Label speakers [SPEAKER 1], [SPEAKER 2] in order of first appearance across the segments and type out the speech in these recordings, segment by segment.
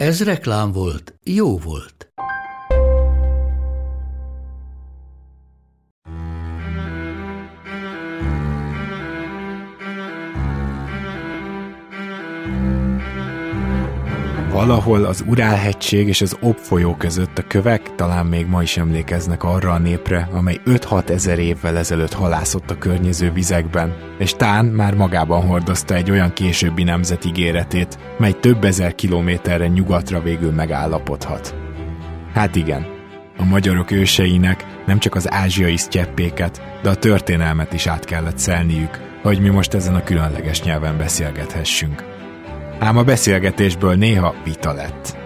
[SPEAKER 1] Ez reklám volt, jó volt.
[SPEAKER 2] Valahol az Urálhegység és az Ob folyó között a kövek talán még ma is emlékeznek arra a népre, amely 5-6 ezer évvel ezelőtt halászott a környező vizekben, és Tán már magában hordozta egy olyan későbbi nemzet ígéretét, mely több ezer kilométerre nyugatra végül megállapodhat. Hát igen, a magyarok őseinek nem csak az ázsiai sztyeppéket, de a történelmet is át kellett szelniük, hogy mi most ezen a különleges nyelven beszélgethessünk ám a beszélgetésből néha vita lett.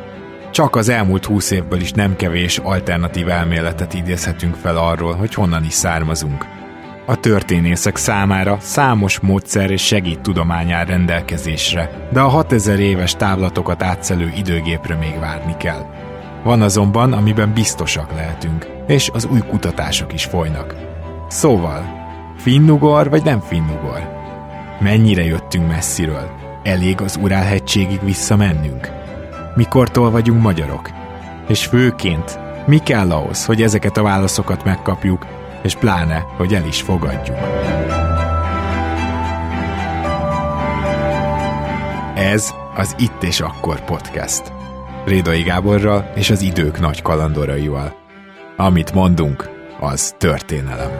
[SPEAKER 2] Csak az elmúlt húsz évből is nem kevés alternatív elméletet idézhetünk fel arról, hogy honnan is származunk. A történészek számára számos módszer és segít tudomány áll rendelkezésre, de a 6000 éves távlatokat átszelő időgépre még várni kell. Van azonban, amiben biztosak lehetünk, és az új kutatások is folynak. Szóval, finnugor vagy nem finnugor? Mennyire jöttünk messziről? Elég az Urálhegységig visszamennünk? Mikortól vagyunk magyarok? És főként, mi kell ahhoz, hogy ezeket a válaszokat megkapjuk, és pláne, hogy el is fogadjuk? Ez az Itt és Akkor podcast. Rédai Gáborral és az idők nagy kalandoraival. Amit mondunk, az történelem.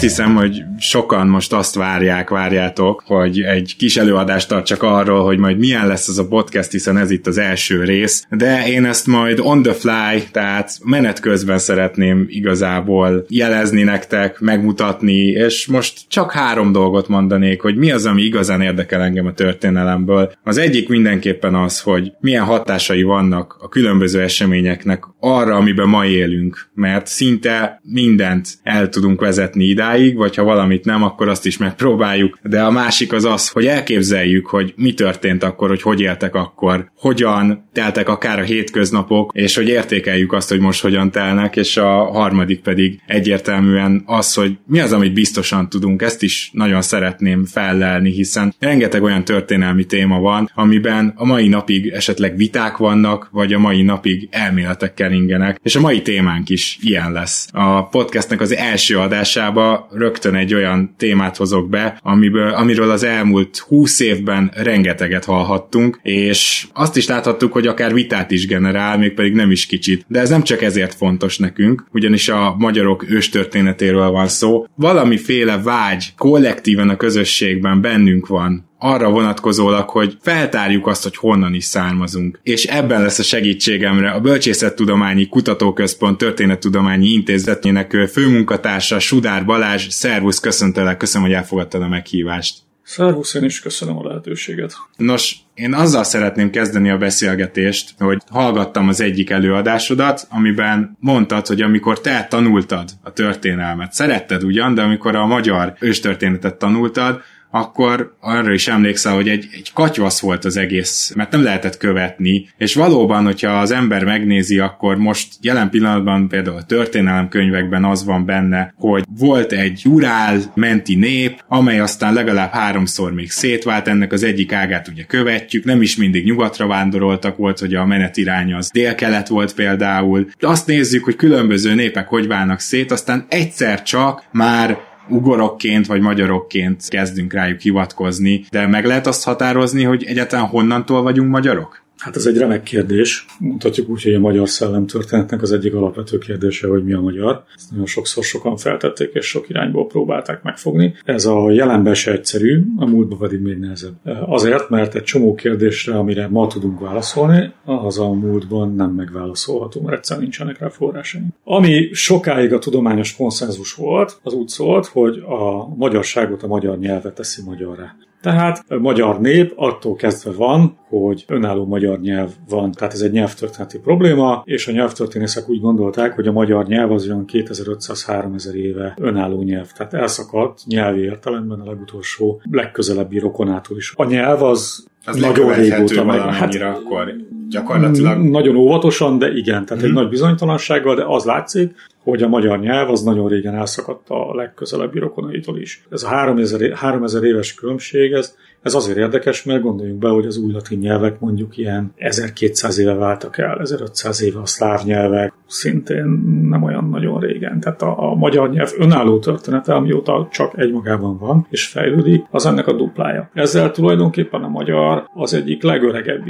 [SPEAKER 3] Azt hiszem, hogy sokan most azt várják, várjátok, hogy egy kis előadást tartsak arról, hogy majd milyen lesz ez a podcast, hiszen ez itt az első rész, de én ezt majd on the fly, tehát menet közben szeretném igazából jelezni nektek, megmutatni, és most csak három dolgot mondanék, hogy mi az, ami igazán érdekel engem a történelemből. Az egyik mindenképpen az, hogy milyen hatásai vannak a különböző eseményeknek arra, amiben ma élünk, mert szinte mindent el tudunk vezetni idáig, vagy ha valamit nem, akkor azt is megpróbáljuk. De a másik az az, hogy elképzeljük, hogy mi történt akkor, hogy hogy éltek akkor, hogyan teltek akár a hétköznapok, és hogy értékeljük azt, hogy most hogyan telnek, és a harmadik pedig egyértelműen az, hogy mi az, amit biztosan tudunk, ezt is nagyon szeretném fellelni, hiszen rengeteg olyan történelmi téma van, amiben a mai napig esetleg viták vannak, vagy a mai napig elméletek keringenek, és a mai témánk is ilyen lesz. A podcastnek az első adásába rögtön egy olyan témát hozok be, amiből, amiről az elmúlt húsz évben rengeteget hallhattunk, és azt is láthattuk, hogy akár vitát is generál, mégpedig nem is kicsit. De ez nem csak ezért fontos nekünk, ugyanis a magyarok őstörténetéről van szó. Valamiféle vágy kollektíven a közösségben bennünk van arra vonatkozólag, hogy feltárjuk azt, hogy honnan is származunk. És ebben lesz a segítségemre a Bölcsészettudományi Kutatóközpont Történettudományi Intézetének főmunkatársa Sudár Balázs. Szervusz, köszöntelek, köszönöm, hogy elfogadtad a meghívást.
[SPEAKER 4] Szervusz, én is köszönöm a lehetőséget.
[SPEAKER 3] Nos, én azzal szeretném kezdeni a beszélgetést, hogy hallgattam az egyik előadásodat, amiben mondtad, hogy amikor te tanultad a történelmet, szeretted ugyan, de amikor a magyar őstörténetet tanultad, akkor arra is emlékszel, hogy egy, egy katyvasz volt az egész, mert nem lehetett követni, és valóban, hogyha az ember megnézi, akkor most jelen pillanatban például a történelemkönyvekben az van benne, hogy volt egy urál menti nép, amely aztán legalább háromszor még szétvált, ennek az egyik ágát ugye követjük, nem is mindig nyugatra vándoroltak, volt, hogy a menetirány az délkelet volt például. Azt nézzük, hogy különböző népek hogy válnak szét, aztán egyszer csak már ugorokként vagy magyarokként kezdünk rájuk hivatkozni, de meg lehet azt határozni, hogy egyáltalán honnantól vagyunk magyarok?
[SPEAKER 4] Hát ez egy remek kérdés. Mondhatjuk úgy, hogy a magyar szellemtörténetnek az egyik alapvető kérdése, hogy mi a magyar. Ezt nagyon sokszor sokan feltették, és sok irányból próbálták megfogni. Ez a jelenben se egyszerű, a múltban pedig még nehezebb. Azért, mert egy csomó kérdésre, amire ma tudunk válaszolni, az a múltban nem megválaszolható, mert egyszerűen nincsenek rá forrásaink. Ami sokáig a tudományos konszenzus volt, az úgy szólt, hogy a magyarságot, a magyar nyelvet teszi magyarra. Tehát a magyar nép attól kezdve van, hogy önálló magyar nyelv van, tehát ez egy nyelvtörténeti probléma, és a nyelvtörténészek úgy gondolták, hogy a magyar nyelv az olyan 2500-3000 éve önálló nyelv, tehát elszakadt nyelvi értelemben a legutolsó, legközelebbi rokonától is. A nyelv az
[SPEAKER 3] Az
[SPEAKER 4] nagyon régóta meg.
[SPEAKER 3] Hát, akkor gyakorlatilag.
[SPEAKER 4] Nagyon óvatosan, de igen, tehát
[SPEAKER 3] Mhm.
[SPEAKER 4] egy nagy bizonytalansággal, de az látszik, hogy a magyar nyelv az nagyon régen elszakadt a legközelebbi rokonaitól is. Ez a 3000, é- 3000 éves különbség, ez, ez azért érdekes, mert gondoljunk be, hogy az új latin nyelvek mondjuk ilyen 1200 éve váltak el, 1500 éve a szláv nyelvek, szintén nem olyan nagyon régen. Tehát a, a magyar nyelv önálló története, amióta csak egymagában van, és fejlődik, az ennek a duplája. Ezzel tulajdonképpen a magyar az egyik legöregebb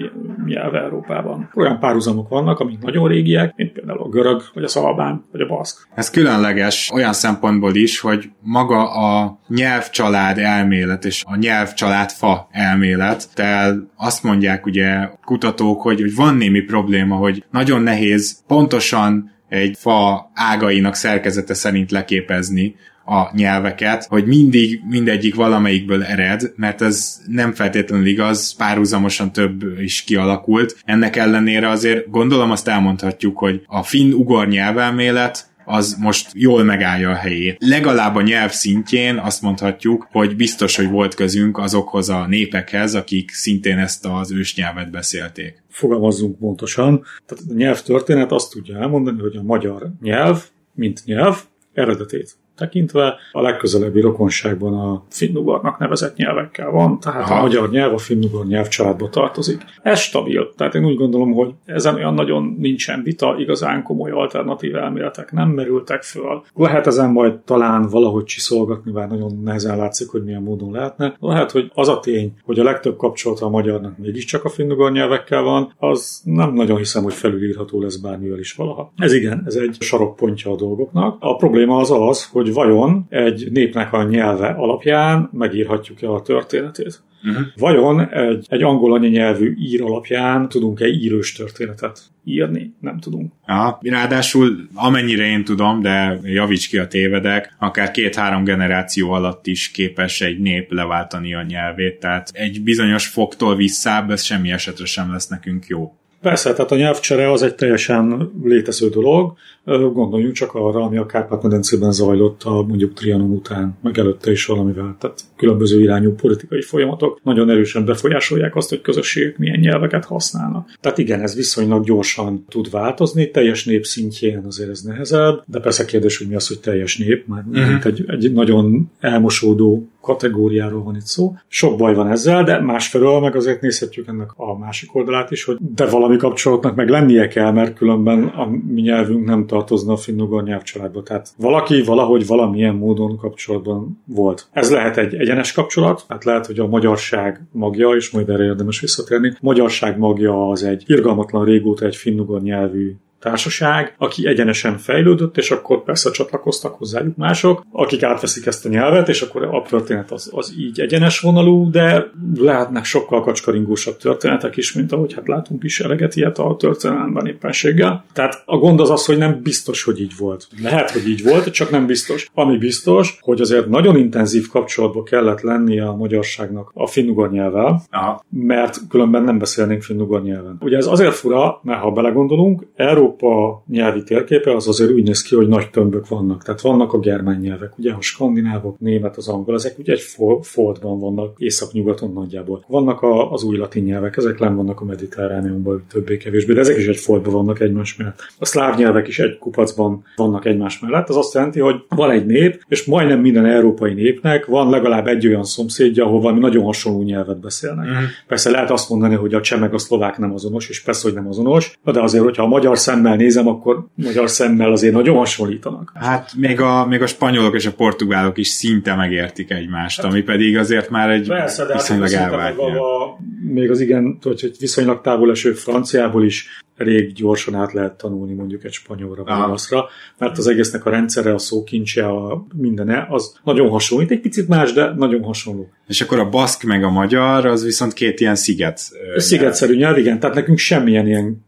[SPEAKER 4] nyelv Európában. Olyan párhuzamok vannak, amik nagyon régiek, mint például a görög, vagy a szalabán, vagy a baszk.
[SPEAKER 3] Ez különleges olyan szempontból is, hogy maga a nyelvcsalád elmélet és a nyelvcsalád fa elmélet, tehát azt mondják ugye kutatók, hogy, hogy van némi probléma, hogy nagyon nehéz pontosan egy fa ágainak szerkezete szerint leképezni a nyelveket, hogy mindig mindegyik valamelyikből ered, mert ez nem feltétlenül igaz, párhuzamosan több is kialakult. Ennek ellenére azért gondolom azt elmondhatjuk, hogy a finn-ugor nyelvelmélet az most jól megállja a helyét. Legalább a nyelv szintjén azt mondhatjuk, hogy biztos, hogy volt közünk azokhoz a népekhez, akik szintén ezt az ősnyelvet beszélték.
[SPEAKER 4] Fogalmazzunk pontosan. Tehát a nyelvtörténet azt tudja elmondani, hogy a magyar nyelv, mint nyelv, eredetét tekintve a legközelebbi rokonságban a finnugarnak nevezett nyelvekkel van, tehát Aha. a magyar nyelv a finnugar nyelvcsaládba tartozik. Ez stabil, tehát én úgy gondolom, hogy ezen olyan nagyon nincsen vita, igazán komoly alternatív elméletek nem merültek föl. Lehet ezen majd talán valahogy csiszolgatni, bár nagyon nehezen látszik, hogy milyen módon lehetne. Lehet, hogy az a tény, hogy a legtöbb kapcsolata a magyarnak mégiscsak a finnugar nyelvekkel van, az nem nagyon hiszem, hogy felülírható lesz bármivel is valaha. Ez igen, ez egy sarokpontja a dolgoknak. A probléma az az, hogy vajon egy népnek a nyelve alapján megírhatjuk-e a történetét. Uh-huh. Vajon egy, egy angol anyanyelvű ír alapján tudunk-e írős történetet írni? Nem tudunk.
[SPEAKER 3] Ja, ráadásul amennyire én tudom, de javíts ki a tévedek, akár két-három generáció alatt is képes egy nép leváltani a nyelvét, tehát egy bizonyos foktól visszább ez semmi esetre sem lesz nekünk jó.
[SPEAKER 4] Persze, tehát a nyelvcsere az egy teljesen létező dolog. Gondoljunk csak arra, ami a Kárpát-medencében zajlott a mondjuk Trianon után, meg előtte is valamivel. Tehát különböző irányú politikai folyamatok nagyon erősen befolyásolják azt, hogy közösségek milyen nyelveket használnak. Tehát igen, ez viszonylag gyorsan tud változni, teljes nép szintjén azért ez nehezebb, de persze kérdés, hogy mi az, hogy teljes nép, már uh-huh. egy, egy nagyon elmosódó kategóriáról van itt szó. Sok baj van ezzel, de másfelől meg azért nézhetjük ennek a másik oldalát is, hogy de valami kapcsolatnak meg lennie kell, mert különben a mi nyelvünk nem tartozna a finnugor nyelvcsaládba. Tehát valaki valahogy valamilyen módon kapcsolatban volt. Ez lehet egy egyenes kapcsolat, tehát lehet, hogy a magyarság magja, és majd erre érdemes visszatérni, magyarság magja az egy irgalmatlan régóta egy finnugor nyelvű társaság, aki egyenesen fejlődött, és akkor persze csatlakoztak hozzájuk mások, akik átveszik ezt a nyelvet, és akkor a történet az, az így egyenes vonalú, de lehetnek sokkal kacskaringósabb történetek is, mint ahogy hát látunk is eleget ilyet a történelemben éppenséggel. Tehát a gond az az, hogy nem biztos, hogy így volt. Lehet, hogy így volt, csak nem biztos. Ami biztos, hogy azért nagyon intenzív kapcsolatba kellett lennie a magyarságnak a finnugor nyelvvel,
[SPEAKER 3] Aha.
[SPEAKER 4] mert különben nem beszélnénk finnugor nyelven. Ugye ez azért fura, mert ha belegondolunk, Európa Európa nyelvi térképe az azért úgy néz ki, hogy nagy tömbök vannak. Tehát vannak a germán nyelvek, ugye a skandinávok, német, az angol, ezek ugye egy foldban vannak, észak-nyugaton nagyjából. Vannak a, az új latin nyelvek, ezek nem vannak a mediterráneumban többé-kevésbé, de ezek is egy foldban vannak egymás mellett. A szláv nyelvek is egy kupacban vannak egymás mellett. Ez azt jelenti, hogy van egy nép, és majdnem minden európai népnek van legalább egy olyan szomszédja, ahol valami nagyon hasonló nyelvet beszélnek. Mm. Persze lehet azt mondani, hogy a cseh meg a szlovák nem azonos, és persze, hogy nem azonos, de azért, hogyha a magyar szemmel nézem, akkor magyar szemmel azért nagyon hasonlítanak.
[SPEAKER 3] Hát még a, még a spanyolok és a portugálok is szinte megértik egymást, hát, ami pedig azért már egy
[SPEAKER 4] persze, de
[SPEAKER 3] viszonylag
[SPEAKER 4] hát
[SPEAKER 3] elvált
[SPEAKER 4] a, még az igen, hogy viszonylag távol eső franciából is elég gyorsan át lehet tanulni mondjuk egy spanyolra vagy olaszra, mert az egésznek a rendszere, a szókincse, a mindene, az nagyon hasonlít, egy picit más, de nagyon hasonló.
[SPEAKER 3] És akkor a baszk meg a magyar, az viszont két ilyen sziget.
[SPEAKER 4] Szigetszerű nyelv, igen, tehát nekünk semmilyen ilyen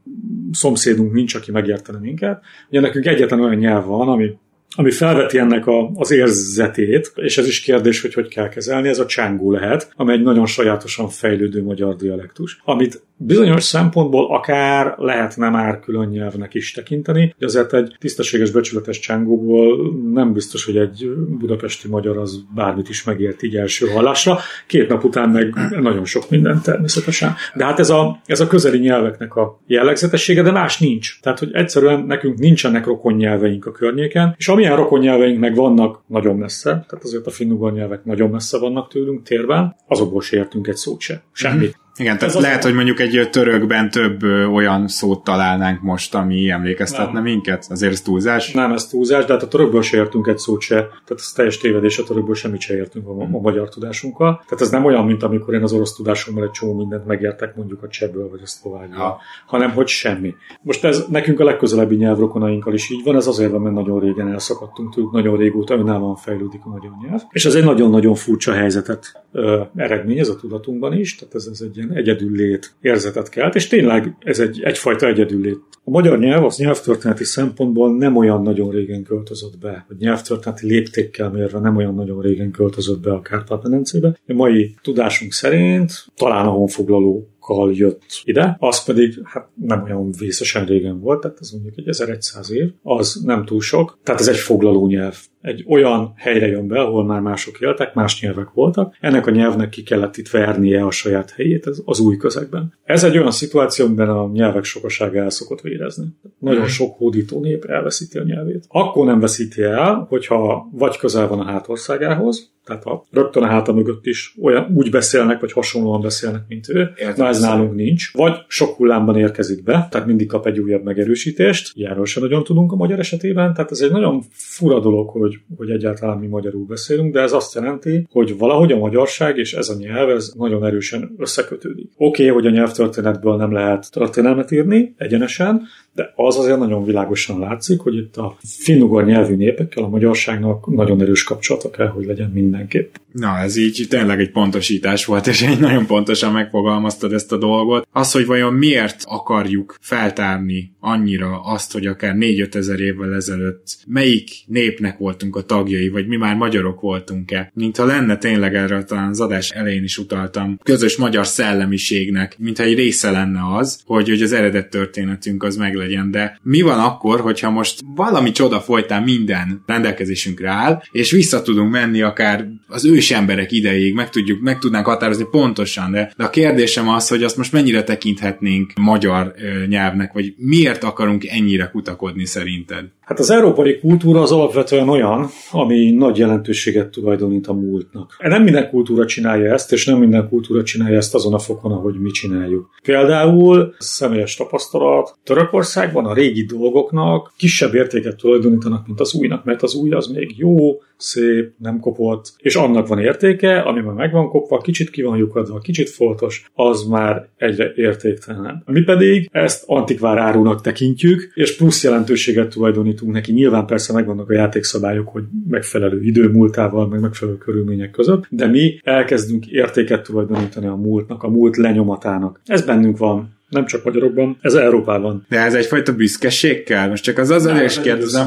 [SPEAKER 4] szomszédunk nincs, aki megértene minket. Ugye nekünk egyetlen olyan nyelv van, ami ami felveti ennek a, az érzetét, és ez is kérdés, hogy hogy kell kezelni, ez a csángó lehet, ami egy nagyon sajátosan fejlődő magyar dialektus, amit bizonyos szempontból akár lehetne már külön nyelvnek is tekinteni, de azért egy tisztességes, becsületes csángóból nem biztos, hogy egy budapesti magyar az bármit is megért így első hallásra. Két nap után meg nagyon sok minden természetesen. De hát ez a, ez a közeli nyelveknek a jellegzetessége, de más nincs. Tehát, hogy egyszerűen nekünk nincsenek rokon nyelveink a környéken, és amilyen rokon nyelveink meg vannak nagyon messze, tehát azért a finnugor nyelvek nagyon messze vannak tőlünk térben, azokból se értünk egy szót se. Semmit.
[SPEAKER 3] Igen, tehát Ez lehet, az... hogy mondjuk egy törökben több olyan szót találnánk most, ami emlékeztetne nem. minket. Azért ez túlzás?
[SPEAKER 4] Nem, ez túlzás, de hát a törökből se értünk egy szót se. Tehát ez teljes tévedés, a törökből semmit se értünk a, a magyar tudásunkkal. Tehát ez nem olyan, mint amikor én az orosz tudásommal egy csomó mindent megértek mondjuk a csehből vagy a szlovákból, hanem hogy semmi. Most ez nekünk a legközelebbi nyelvrokonainkkal is így van, ez azért van, mert nagyon régen elszakadtunk tőlük, nagyon régóta önállóan fejlődik a magyar nyelv. És ez egy nagyon-nagyon furcsa helyzetet ö, eredményez a tudatunkban is, tehát ez, ez egy ilyen egyedüllét érzetet kelt, és tényleg ez egy, egyfajta egyedüllét. A magyar nyelv az nyelvtörténeti szempontból nem olyan nagyon régen költözött be, vagy nyelvtörténeti léptékkel mérve nem olyan nagyon régen költözött be a Kárpát-medencébe. A mai tudásunk szerint talán a honfoglaló jött ide, az pedig hát nem olyan vészesen régen volt, tehát ez mondjuk egy 1100 év, az nem túl sok, tehát ez egy foglaló nyelv egy olyan helyre jön be, ahol már mások éltek, más nyelvek voltak, ennek a nyelvnek ki kellett itt vernie a saját helyét az, új közegben. Ez egy olyan szituáció, amiben a nyelvek sokasága el szokott vérezni. Nagyon mhm. sok hódító nép elveszíti a nyelvét. Akkor nem veszíti el, hogyha vagy közel van a hátországához, tehát ha rögtön a háta mögött is olyan úgy beszélnek, vagy hasonlóan beszélnek, mint ő, na ez nálunk nincs. Vagy sok hullámban érkezik be, tehát mindig kap egy újabb megerősítést. Ilyenről sem nagyon tudunk a magyar esetében, tehát ez egy nagyon fura dolog, hogy hogy, hogy egyáltalán mi magyarul beszélünk, de ez azt jelenti, hogy valahogy a magyarság és ez a nyelv ez nagyon erősen összekötődik. Oké, okay, hogy a nyelvtörténetből nem lehet történelmet írni egyenesen, de az azért nagyon világosan látszik, hogy itt a finnugor nyelvű népekkel a magyarságnak nagyon erős kapcsolata kell, hogy legyen mindenképp.
[SPEAKER 3] Na, ez így tényleg egy pontosítás volt, és egy nagyon pontosan megfogalmaztad ezt a dolgot. Az, hogy vajon miért akarjuk feltárni annyira azt, hogy akár 4-5 ezer évvel ezelőtt melyik népnek voltunk a tagjai, vagy mi már magyarok voltunk-e. Mintha lenne tényleg erre talán az adás elején is utaltam, közös magyar szellemiségnek, mintha egy része lenne az, hogy, hogy az eredet történetünk az meg legyen. De mi van akkor, hogyha most valami csoda folytán minden rendelkezésünkre áll, és vissza tudunk menni akár az ős emberek idejéig, meg, tudjuk, meg tudnánk határozni pontosan, de, de a kérdésem az, hogy azt most mennyire tekinthetnénk magyar ö, nyelvnek, vagy miért akarunk ennyire kutakodni szerinted?
[SPEAKER 4] Hát az európai kultúra az alapvetően olyan, ami nagy jelentőséget tulajdonít a múltnak. Nem minden kultúra csinálja ezt, és nem minden kultúra csinálja ezt azon a fokon, ahogy mi csináljuk. Például személyes tapasztalat, Törökországban a régi dolgoknak kisebb értéket tulajdonítanak, mint az újnak, mert az új az még jó, szép, nem kopott, és annak van értéke, ami már meg kopva, kicsit ki van lyukadva, kicsit foltos, az már egyre értéktelen. Mi pedig ezt antikvár árunak tekintjük, és plusz jelentőséget tulajdonítunk neki. Nyilván persze megvannak a játékszabályok, hogy megfelelő idő múltával, meg megfelelő körülmények között, de mi elkezdünk értéket tulajdonítani a múltnak, a múlt lenyomatának. Ez bennünk van nem csak magyarokban, ez Európában.
[SPEAKER 3] De ez egyfajta büszkeség kell? Most csak az az azért is kérdezem.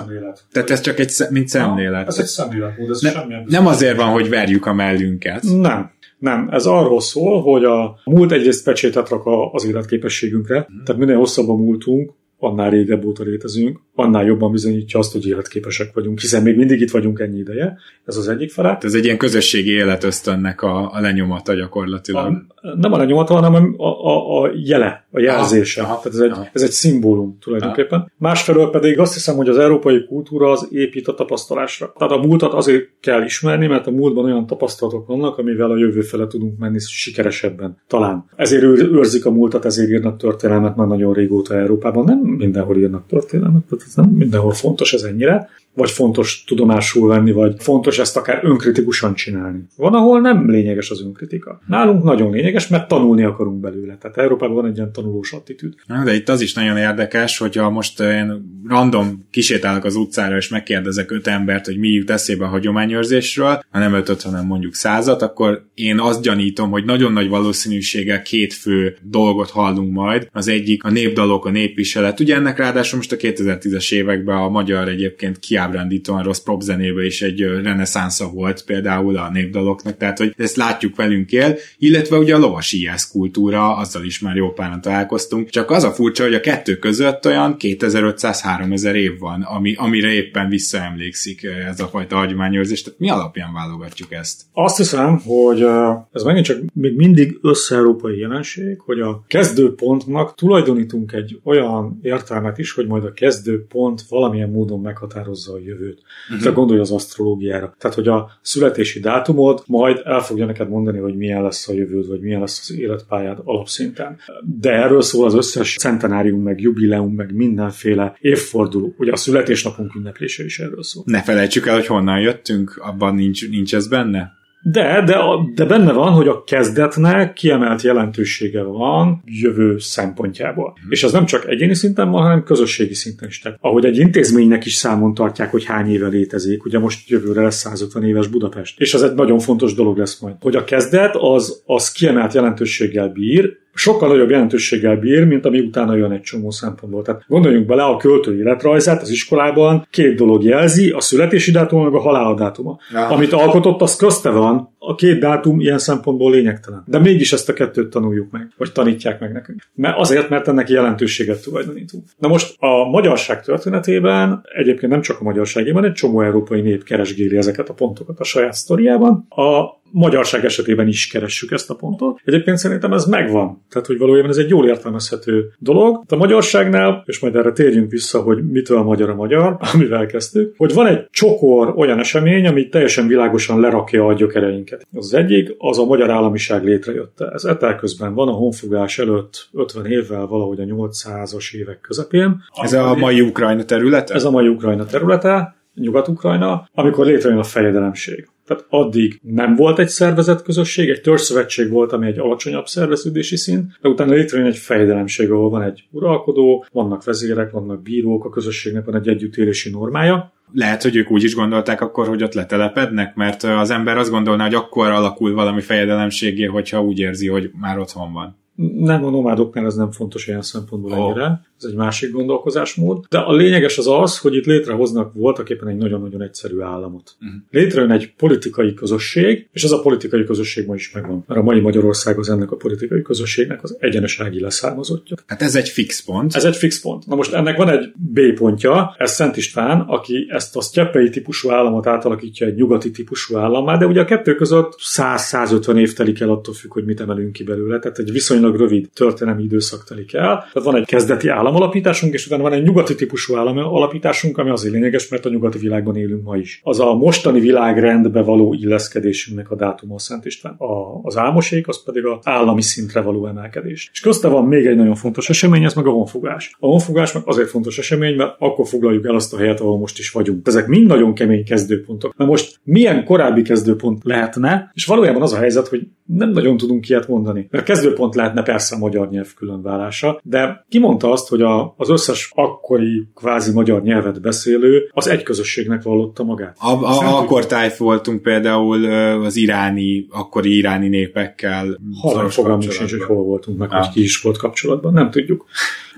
[SPEAKER 3] Tehát ez csak egy, mint szemlélet.
[SPEAKER 4] Na, ez egy szemléletmód, ez
[SPEAKER 3] ne,
[SPEAKER 4] semmilyen
[SPEAKER 3] Nem azért van, hogy verjük a mellünket.
[SPEAKER 4] Nem. Nem, ez arról szól, hogy a múlt egyrészt pecsétet rak az életképességünkre, mm. tehát minél hosszabban múltunk, annál régebb óta létezünk, annál jobban bizonyítja azt, hogy életképesek vagyunk, hiszen még mindig itt vagyunk ennyi ideje. Ez az egyik fele.
[SPEAKER 3] Ez egy ilyen közösségi életösztönnek a, a lenyomata gyakorlatilag.
[SPEAKER 4] A, nem a lenyomata, hanem a, a, a jele, a jelzése. Aha, Tehát ez egy, ez egy szimbólum tulajdonképpen. Aha. Másfelől pedig azt hiszem, hogy az európai kultúra az épít a tapasztalásra. Tehát a múltat azért kell ismerni, mert a múltban olyan tapasztalatok vannak, amivel a jövő fele tudunk menni sikeresebben. Talán. Ezért őrzik a múltat, ezért írnak történelmet már nagyon régóta Európában. Nem mindenhol írnak történelmet, tehát mindenhol fontos ez ennyire, vagy fontos tudomásul venni, vagy fontos ezt akár önkritikusan csinálni. Van, ahol nem lényeges az önkritika. Nálunk nagyon lényeges, mert tanulni akarunk belőle. Tehát Európában van egy ilyen tanulós attitűd.
[SPEAKER 3] De itt az is nagyon érdekes, hogyha most én random kisétálok az utcára, és megkérdezek öt embert, hogy mi jut eszébe a hagyományőrzésről, ha nem ötöt, hanem mondjuk százat, akkor én azt gyanítom, hogy nagyon nagy valószínűséggel két fő dolgot hallunk majd. Az egyik a népdalok, a népviselet. Ugye ennek ráadásul most a 2010-es években a magyar egyébként kiáll kiábrándítóan rossz propzenébe is egy reneszánsza volt például a népdaloknak, tehát hogy ezt látjuk velünk él, illetve ugye a lovasi kultúra, azzal is már jó páran találkoztunk, csak az a furcsa, hogy a kettő között olyan 2500-3000 év van, ami, amire éppen visszaemlékszik ez a fajta hagyományőrzés, tehát mi alapján válogatjuk ezt?
[SPEAKER 4] Azt hiszem, hogy ez megint csak még mindig össze-európai jelenség, hogy a kezdőpontnak tulajdonítunk egy olyan értelmet is, hogy majd a kezdőpont valamilyen módon meghatározza a jövőt. Uh-huh. Tehát gondolj az asztrológiára. Tehát, hogy a születési dátumod majd el fogja neked mondani, hogy milyen lesz a jövőd, vagy milyen lesz az életpályád alapszinten. De erről szól az összes centenárium, meg jubileum, meg mindenféle évforduló. Ugye a születésnapunk ünneplése is erről szól.
[SPEAKER 3] Ne felejtsük el, hogy honnan jöttünk, abban nincs, nincs ez benne?
[SPEAKER 4] De, de, de benne van, hogy a kezdetnek kiemelt jelentősége van jövő szempontjából. Hmm. És az nem csak egyéni szinten van, hanem közösségi szinten is. Tehát, ahogy egy intézménynek is számon tartják, hogy hány éve létezik, ugye most jövőre lesz 150 éves Budapest. És az egy nagyon fontos dolog lesz majd. Hogy a kezdet az, az kiemelt jelentőséggel bír, sokkal nagyobb jelentőséggel bír, mint ami utána jön egy csomó szempontból. Tehát gondoljunk bele a költő életrajzát az iskolában, két dolog jelzi, a születési dátum, meg a halálodátuma. Ja. Amit alkotott, az közte van, a két dátum ilyen szempontból lényegtelen. De mégis ezt a kettőt tanuljuk meg, vagy tanítják meg nekünk. Mert azért, mert ennek jelentőséget tulajdonítunk. Na most a magyarság történetében, egyébként nem csak a magyarságében, egy csomó európai nép keresgéli ezeket a pontokat a saját sztoriában. A magyarság esetében is keressük ezt a pontot. Egyébként szerintem ez megvan. Tehát, hogy valójában ez egy jól értelmezhető dolog. A magyarságnál, és majd erre térjünk vissza, hogy mitől magyar a magyar, amivel kezdtük, hogy van egy csokor olyan esemény, ami teljesen világosan lerakja a gyökereinket. Az egyik, az a magyar államiság létrejötte. Ez etel közben van a honfogás előtt 50 évvel, valahogy a 800-as évek közepén.
[SPEAKER 3] Ez a mai Ukrajna területe?
[SPEAKER 4] Ez a mai Ukrajna területe. Nyugat-Ukrajna, amikor létrejön a fejedelemség. Tehát addig nem volt egy szervezett közösség, egy törzszövetség volt, ami egy alacsonyabb szerveződési szint, de utána létrejön egy fejdelemség, ahol van egy uralkodó, vannak vezérek, vannak bírók, a közösségnek van egy együttélési normája,
[SPEAKER 3] lehet, hogy ők úgy is gondolták akkor, hogy ott letelepednek, mert az ember azt gondolná, hogy akkor alakul valami fejedelemségé, hogyha úgy érzi, hogy már otthon van.
[SPEAKER 4] Nem a nomádoknál ez nem fontos ilyen szempontból oh. ennyire ez egy másik gondolkozásmód. De a lényeges az az, hogy itt létrehoznak voltak éppen egy nagyon-nagyon egyszerű államot. Uh-huh. Létrejön egy politikai közösség, és ez a politikai közösség ma is megvan. Mert a mai Magyarország az ennek a politikai közösségnek az egyenesági leszármazottja.
[SPEAKER 3] Hát ez egy fix pont.
[SPEAKER 4] Ez egy fix pont. Na most ennek van egy B pontja, ez Szent István, aki ezt a sztyeppei típusú államot átalakítja egy nyugati típusú állammá, de ugye a kettő között 100-150 év telik el attól függ, hogy mit emelünk ki belőle, tehát egy viszonylag rövid történelmi időszak telik el. Tehát van egy kezdeti állam, államalapításunk, és utána van egy nyugati típusú államalapításunk, ami azért lényeges, mert a nyugati világban élünk ma is. Az a mostani világrendbe való illeszkedésünknek a dátum a Szent István. A, az álmosék, az pedig az állami szintre való emelkedés. És közte van még egy nagyon fontos esemény, ez meg a honfogás. A honfogás meg azért fontos esemény, mert akkor foglaljuk el azt a helyet, ahol most is vagyunk. Ezek mind nagyon kemény kezdőpontok. Na most milyen korábbi kezdőpont lehetne, és valójában az a helyzet, hogy nem nagyon tudunk ilyet mondani. Mert kezdőpont lehetne persze a magyar nyelv különválása, de ki mondta azt, hogy a, az összes akkori kvázi magyar nyelvet beszélő az egy közösségnek vallotta magát.
[SPEAKER 3] A, a, akkor tájf voltunk például az iráni, akkori iráni népekkel.
[SPEAKER 4] Halál fogalmunk sincs, hogy hol voltunk, meg ah. hogy ki is volt kapcsolatban, nem tudjuk.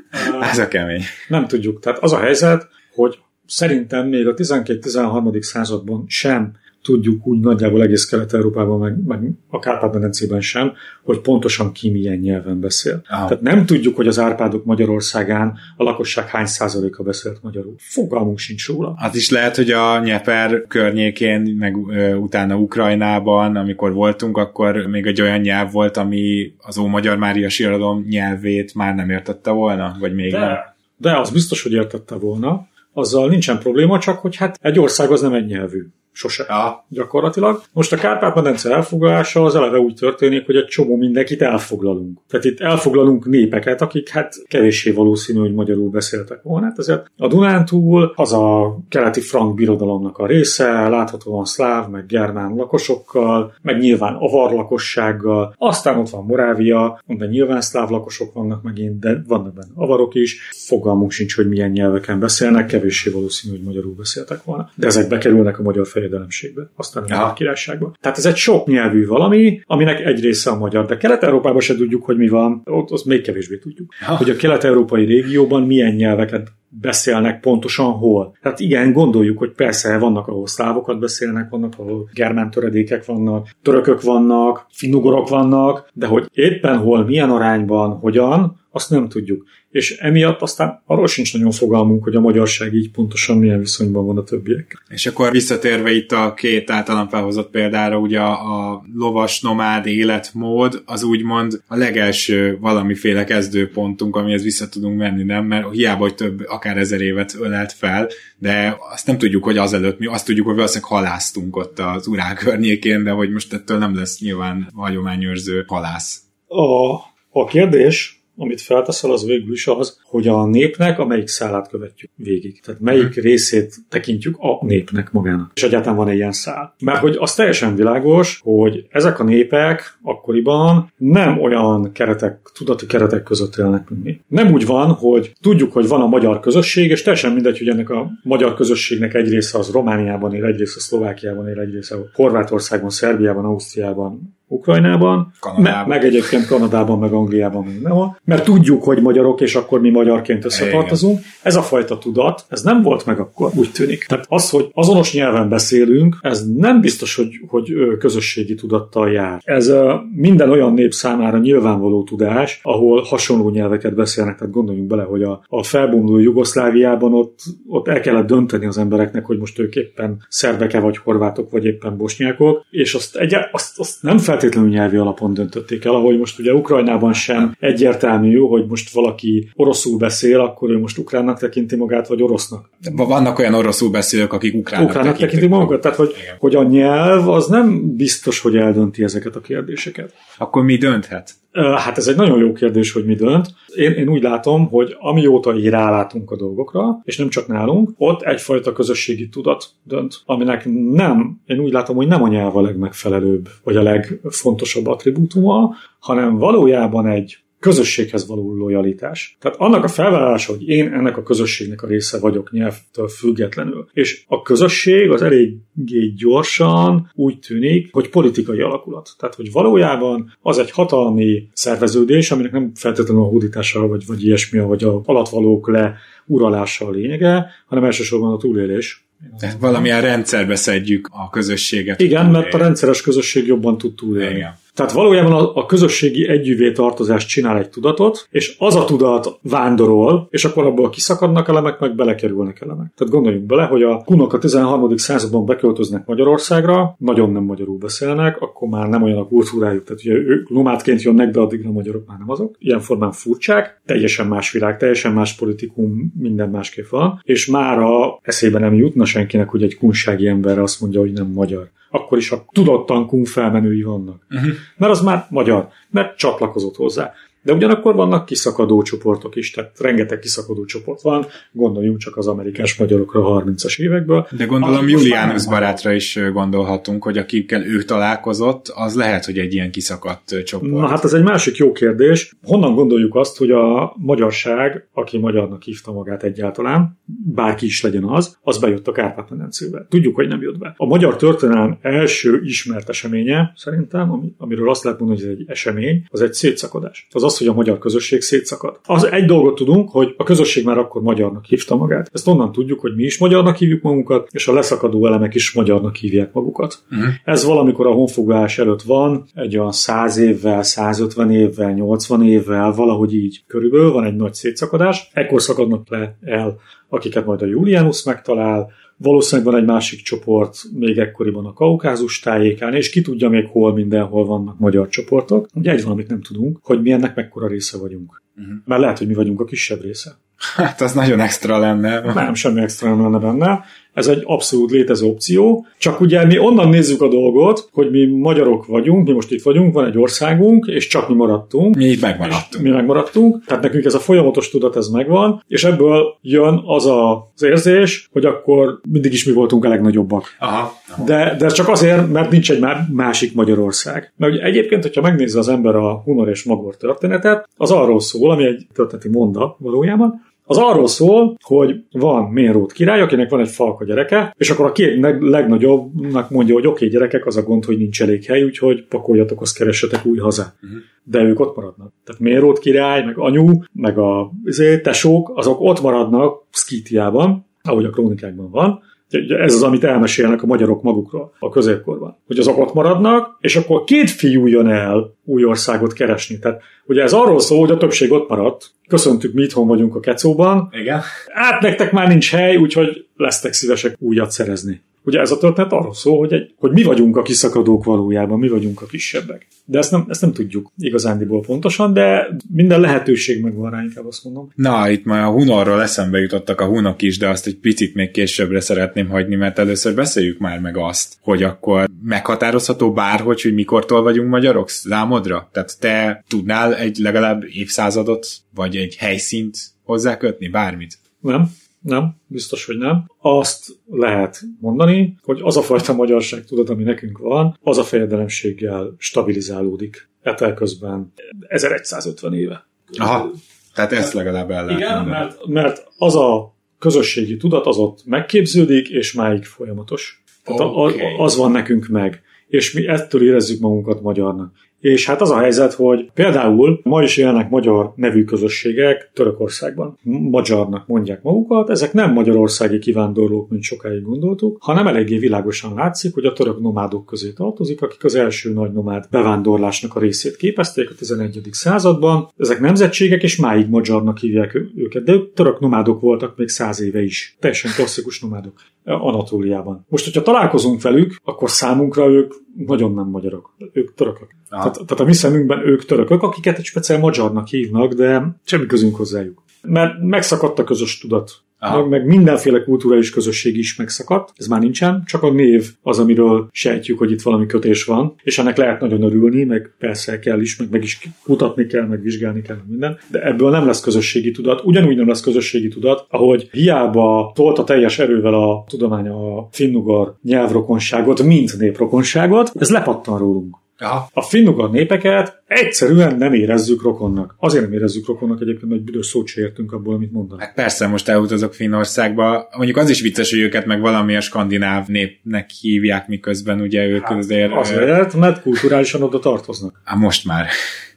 [SPEAKER 3] Ez a kemény.
[SPEAKER 4] Nem tudjuk. Tehát az a helyzet, hogy szerintem még a 12-13. században sem tudjuk úgy nagyjából egész Kelet-Európában, meg, meg a Kárpát-medencében sem, hogy pontosan ki milyen nyelven beszél. Aha. Tehát nem tudjuk, hogy az Árpádok Magyarországán a lakosság hány százaléka beszélt magyarul. Fogalmunk sincs róla.
[SPEAKER 3] Az is lehet, hogy a Nyeper környékén, meg ö, utána Ukrajnában, amikor voltunk, akkor még egy olyan nyelv volt, ami az Ó-Magyar Mária Síradom nyelvét már nem értette volna, vagy még
[SPEAKER 4] de,
[SPEAKER 3] nem.
[SPEAKER 4] De az biztos, hogy értette volna. Azzal nincsen probléma, csak hogy hát egy ország az nem egy nyelvű sose ja. gyakorlatilag. Most a Kárpát-medence elfoglalása az eleve úgy történik, hogy egy csomó mindenkit elfoglalunk. Tehát itt elfoglalunk népeket, akik hát kevéssé valószínű, hogy magyarul beszéltek volna. Hát ezért a Dunántúl az a keleti frank birodalomnak a része, láthatóan szláv, meg germán lakosokkal, meg nyilván avar lakossággal. Aztán ott van Morávia, amiben nyilván szláv lakosok vannak megint, de vannak benne avarok is. Fogalmunk sincs, hogy milyen nyelveken beszélnek, kevéssé valószínű, hogy magyarul beszéltek volna. De ezek bekerülnek a magyar fejlődésbe fejedelemségbe, aztán a Magyar Királyságba. Tehát ez egy sok nyelvű valami, aminek egy része a magyar, de Kelet-Európában se tudjuk, hogy mi van, ott azt még kevésbé tudjuk. Ja. Hogy a kelet-európai régióban milyen nyelveket beszélnek pontosan hol. Tehát igen, gondoljuk, hogy persze vannak, ahol szlávokat beszélnek, vannak, ahol germán töredékek vannak, törökök vannak, finnugorok vannak, de hogy éppen hol, milyen arányban, hogyan, azt nem tudjuk. És emiatt aztán arról sincs nagyon fogalmunk, hogy a magyarság így pontosan milyen viszonyban van a többiek.
[SPEAKER 3] És akkor visszatérve itt a két általán felhozott példára, ugye a, a lovas nomád életmód az úgymond a legelső valamiféle kezdőpontunk, amihez vissza tudunk menni, nem? Mert hiába, hogy több, akár ezer évet ölelt fel, de azt nem tudjuk, hogy azelőtt mi azt tudjuk, hogy valószínűleg halásztunk ott az urál környékén, de hogy most ettől nem lesz nyilván hagyományőrző halász.
[SPEAKER 4] A, a kérdés, amit felteszel, az végül is az, hogy a népnek a melyik szálát követjük végig. Tehát melyik hmm. részét tekintjük a népnek magának. És egyáltalán van ilyen szál. Mert hogy az teljesen világos, hogy ezek a népek akkoriban nem olyan keretek, tudati keretek között élnek, mint mi. Nem úgy van, hogy tudjuk, hogy van a magyar közösség, és teljesen mindegy, hogy ennek a magyar közösségnek egy része az Romániában él, egy része Szlovákiában él, egy része Horvátországban, Szerbiában, Ausztriában, Ukrajnában, me- meg egyébként Kanadában, meg Angliában mindenhol, mert tudjuk, hogy magyarok, és akkor mi magyarként összetartozunk. Ez a fajta tudat, ez nem volt meg akkor, úgy tűnik. Tehát az, hogy azonos nyelven beszélünk, ez nem biztos, hogy, hogy közösségi tudattal jár. Ez minden olyan nép számára nyilvánvaló tudás, ahol hasonló nyelveket beszélnek, tehát gondoljunk bele, hogy a, a felbomló Jugoszláviában ott, ott el kellett dönteni az embereknek, hogy most ők éppen szerbeke, vagy horvátok, vagy éppen bosnyákok, és azt, egy, azt, azt nem fel feltétlenül nyelvi alapon döntötték el, ahogy most ugye Ukrajnában sem egyértelmű, hogy most valaki oroszul beszél, akkor ő most ukránnak tekinti magát, vagy orosznak.
[SPEAKER 3] Vannak olyan oroszul beszélők, akik ukránnak,
[SPEAKER 4] ukránnak tekintik, tekintik magukat. Tehát, hogy, hogy a nyelv az nem biztos, hogy eldönti ezeket a kérdéseket.
[SPEAKER 3] Akkor mi dönthet?
[SPEAKER 4] Hát ez egy nagyon jó kérdés, hogy mi dönt. Én, én úgy látom, hogy amióta így rálátunk a dolgokra, és nem csak nálunk, ott egyfajta közösségi tudat dönt, aminek nem, én úgy látom, hogy nem a nyelv a legmegfelelőbb, vagy a legfontosabb attribútuma, hanem valójában egy közösséghez való lojalitás. Tehát annak a felvállalása, hogy én ennek a közösségnek a része vagyok nyelvtől függetlenül. És a közösség az eléggé gyorsan úgy tűnik, hogy politikai alakulat. Tehát, hogy valójában az egy hatalmi szerveződés, aminek nem feltétlenül a hódítása, vagy, vagy ilyesmi, vagy a alatvalók le uralása a lényege, hanem elsősorban a túlélés.
[SPEAKER 3] Tehát valamilyen rendszerbe szedjük a közösséget.
[SPEAKER 4] Igen, mert a rendszeres közösség jobban tud túlélni. Igen. Tehát valójában a, a közösségi együvé tartozást csinál egy tudatot, és az a tudat vándorol, és akkor abból kiszakadnak elemek, meg belekerülnek elemek. Tehát gondoljunk bele, hogy a kunok a 13. században beköltöznek Magyarországra, nagyon nem magyarul beszélnek, akkor már nem olyan a kultúrájuk, tehát ugye ők nomádként jönnek be, addig a magyarok már nem azok. Ilyen formán furcsák, teljesen más világ, teljesen más politikum, minden másképp van, és már a eszébe nem jutna senkinek, hogy egy kunsági ember azt mondja, hogy nem magyar akkor is a tudottan kung felmenői vannak. Uh-huh. Mert az már magyar, mert csatlakozott hozzá. De ugyanakkor vannak kiszakadó csoportok is, tehát rengeteg kiszakadó csoport van, gondoljunk csak az amerikás magyarokra a 30-as évekből.
[SPEAKER 3] De gondolom Julianus barátra is gondolhatunk, hogy akikkel ő találkozott, az lehet, hogy egy ilyen kiszakadt csoport.
[SPEAKER 4] Na hát ez egy másik jó kérdés. Honnan gondoljuk azt, hogy a magyarság, aki magyarnak hívta magát egyáltalán, bárki is legyen az, az bejött a Kárpát-medencébe. Tudjuk, hogy nem jött be. A magyar történelem első ismert eseménye, szerintem, ami, amiről azt lehet mondani, hogy ez egy esemény, az egy szétszakadás. Az az, hogy a magyar közösség szétszakad. Az egy dolgot tudunk, hogy a közösség már akkor magyarnak hívta magát. Ezt onnan tudjuk, hogy mi is magyarnak hívjuk magunkat, és a leszakadó elemek is magyarnak hívják magukat. Uh-huh. Ez valamikor a honfoglalás előtt van, egy olyan 100 évvel, 150 évvel, 80 évvel, valahogy így körülbelül van egy nagy szétszakadás. Ekkor szakadnak le el, akiket majd a Julianus megtalál, Valószínűleg van egy másik csoport még ekkoriban a Kaukázus tájékán, és ki tudja még hol mindenhol vannak magyar csoportok. Ugye egy valamit nem tudunk, hogy mi ennek mekkora része vagyunk. Uh-huh. Mert lehet, hogy mi vagyunk a kisebb része.
[SPEAKER 3] Hát az nagyon extra lenne.
[SPEAKER 4] Nem, semmi extra nem lenne benne. Ez egy abszolút létező opció, csak ugye mi onnan nézzük a dolgot, hogy mi magyarok vagyunk, mi most itt vagyunk, van egy országunk, és csak mi maradtunk.
[SPEAKER 3] Mi megmaradtunk.
[SPEAKER 4] Mi megmaradtunk, tehát nekünk ez a folyamatos tudat ez megvan, és ebből jön az a, az érzés, hogy akkor mindig is mi voltunk a legnagyobbak.
[SPEAKER 3] Aha.
[SPEAKER 4] De, de csak azért, mert nincs egy másik Magyarország. Mert ugye egyébként, hogyha megnézze az ember a Hunor és Magor történetet, az arról szól, ami egy történeti mondat valójában, Az arról szól, hogy van Ménrót király, akinek van egy falka gyereke, és akkor a két legnagyobbnak mondja, hogy oké, okay, gyerekek, az a gond, hogy nincs elég hely, úgyhogy pakoljatok, azt keressetek új hazát. Uh-huh. De ők ott maradnak. Tehát Ménrót király, meg anyu, meg a azért, tesók, azok ott maradnak Skítiában, ahogy a krónikákban van, ez az, amit elmesélnek a magyarok magukról a középkorban. Hogy azok ott maradnak, és akkor két fiú jön el új országot keresni. Tehát ugye ez arról szól, hogy a többség ott maradt. Köszöntük, mi itthon vagyunk a kecóban.
[SPEAKER 3] Igen.
[SPEAKER 4] Hát nektek már nincs hely, úgyhogy lesztek szívesek újat szerezni. Ugye ez a történet arról szól, hogy, egy, hogy mi vagyunk a kiszakadók valójában, mi vagyunk a kisebbek. De ezt nem, ezt nem tudjuk igazándiból pontosan, de minden lehetőség megvan rá, inkább azt mondom.
[SPEAKER 3] Na, itt már a Hunorról eszembe jutottak a Hunok is, de azt egy picit még későbbre szeretném hagyni, mert először beszéljük már meg azt, hogy akkor meghatározható bárhogy, hogy mikortól vagyunk magyarok számodra? Tehát te tudnál egy legalább évszázadot, vagy egy helyszínt hozzákötni, bármit?
[SPEAKER 4] Nem. Nem, biztos, hogy nem. Azt lehet mondani, hogy az a fajta magyarság tudod, ami nekünk van, az a fejedelemséggel stabilizálódik. Etel közben 1150 éve.
[SPEAKER 3] Aha, tehát ezt legalább el lehet
[SPEAKER 4] Igen, mert, mert az a közösségi tudat az ott megképződik, és máig folyamatos. Tehát okay. az van nekünk meg. És mi ettől érezzük magunkat magyarnak. És hát az a helyzet, hogy például ma is élnek magyar nevű közösségek Törökországban. Magyarnak mondják magukat, ezek nem magyarországi kivándorlók, mint sokáig gondoltuk, hanem eléggé világosan látszik, hogy a török nomádok közé tartozik, akik az első nagy nomád bevándorlásnak a részét képezték a 11. században. Ezek nemzetségek, és máig magyarnak hívják őket, de ők török nomádok voltak még száz éve is. Teljesen klasszikus nomádok Anatóliában. Most, hogyha találkozunk velük, akkor számunkra ők nagyon nem magyarok. Ők törökök. Tehát, tehát a mi szemünkben ők törökök, akiket egy speciál magyarnak hívnak, de semmi közünk hozzájuk. Mert megszakadt a közös tudat. Meg, meg mindenféle kulturális közösség is megszakadt, ez már nincsen, csak a név az, amiről sejtjük, hogy itt valami kötés van, és ennek lehet nagyon örülni, meg persze kell is, meg, meg is kutatni kell, meg vizsgálni kell minden, de ebből nem lesz közösségi tudat, ugyanúgy nem lesz közösségi tudat, ahogy hiába tolta teljes erővel a tudomány a finnugar nyelvrokonságot, mint néprokonságot, ez lepattan rólunk.
[SPEAKER 3] Aha.
[SPEAKER 4] A finnugar népeket egyszerűen nem érezzük rokonnak. Azért nem érezzük rokonnak egyébként, mert büdös szót se értünk abból, amit mondanak.
[SPEAKER 3] Hát persze, most elutazok Finnországba. Mondjuk az is vicces, hogy őket meg valamilyen skandináv népnek hívják, miközben ugye ők hát, azért...
[SPEAKER 4] Azért, mert kulturálisan oda tartoznak.
[SPEAKER 3] Hát most már.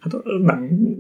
[SPEAKER 4] Hát nem,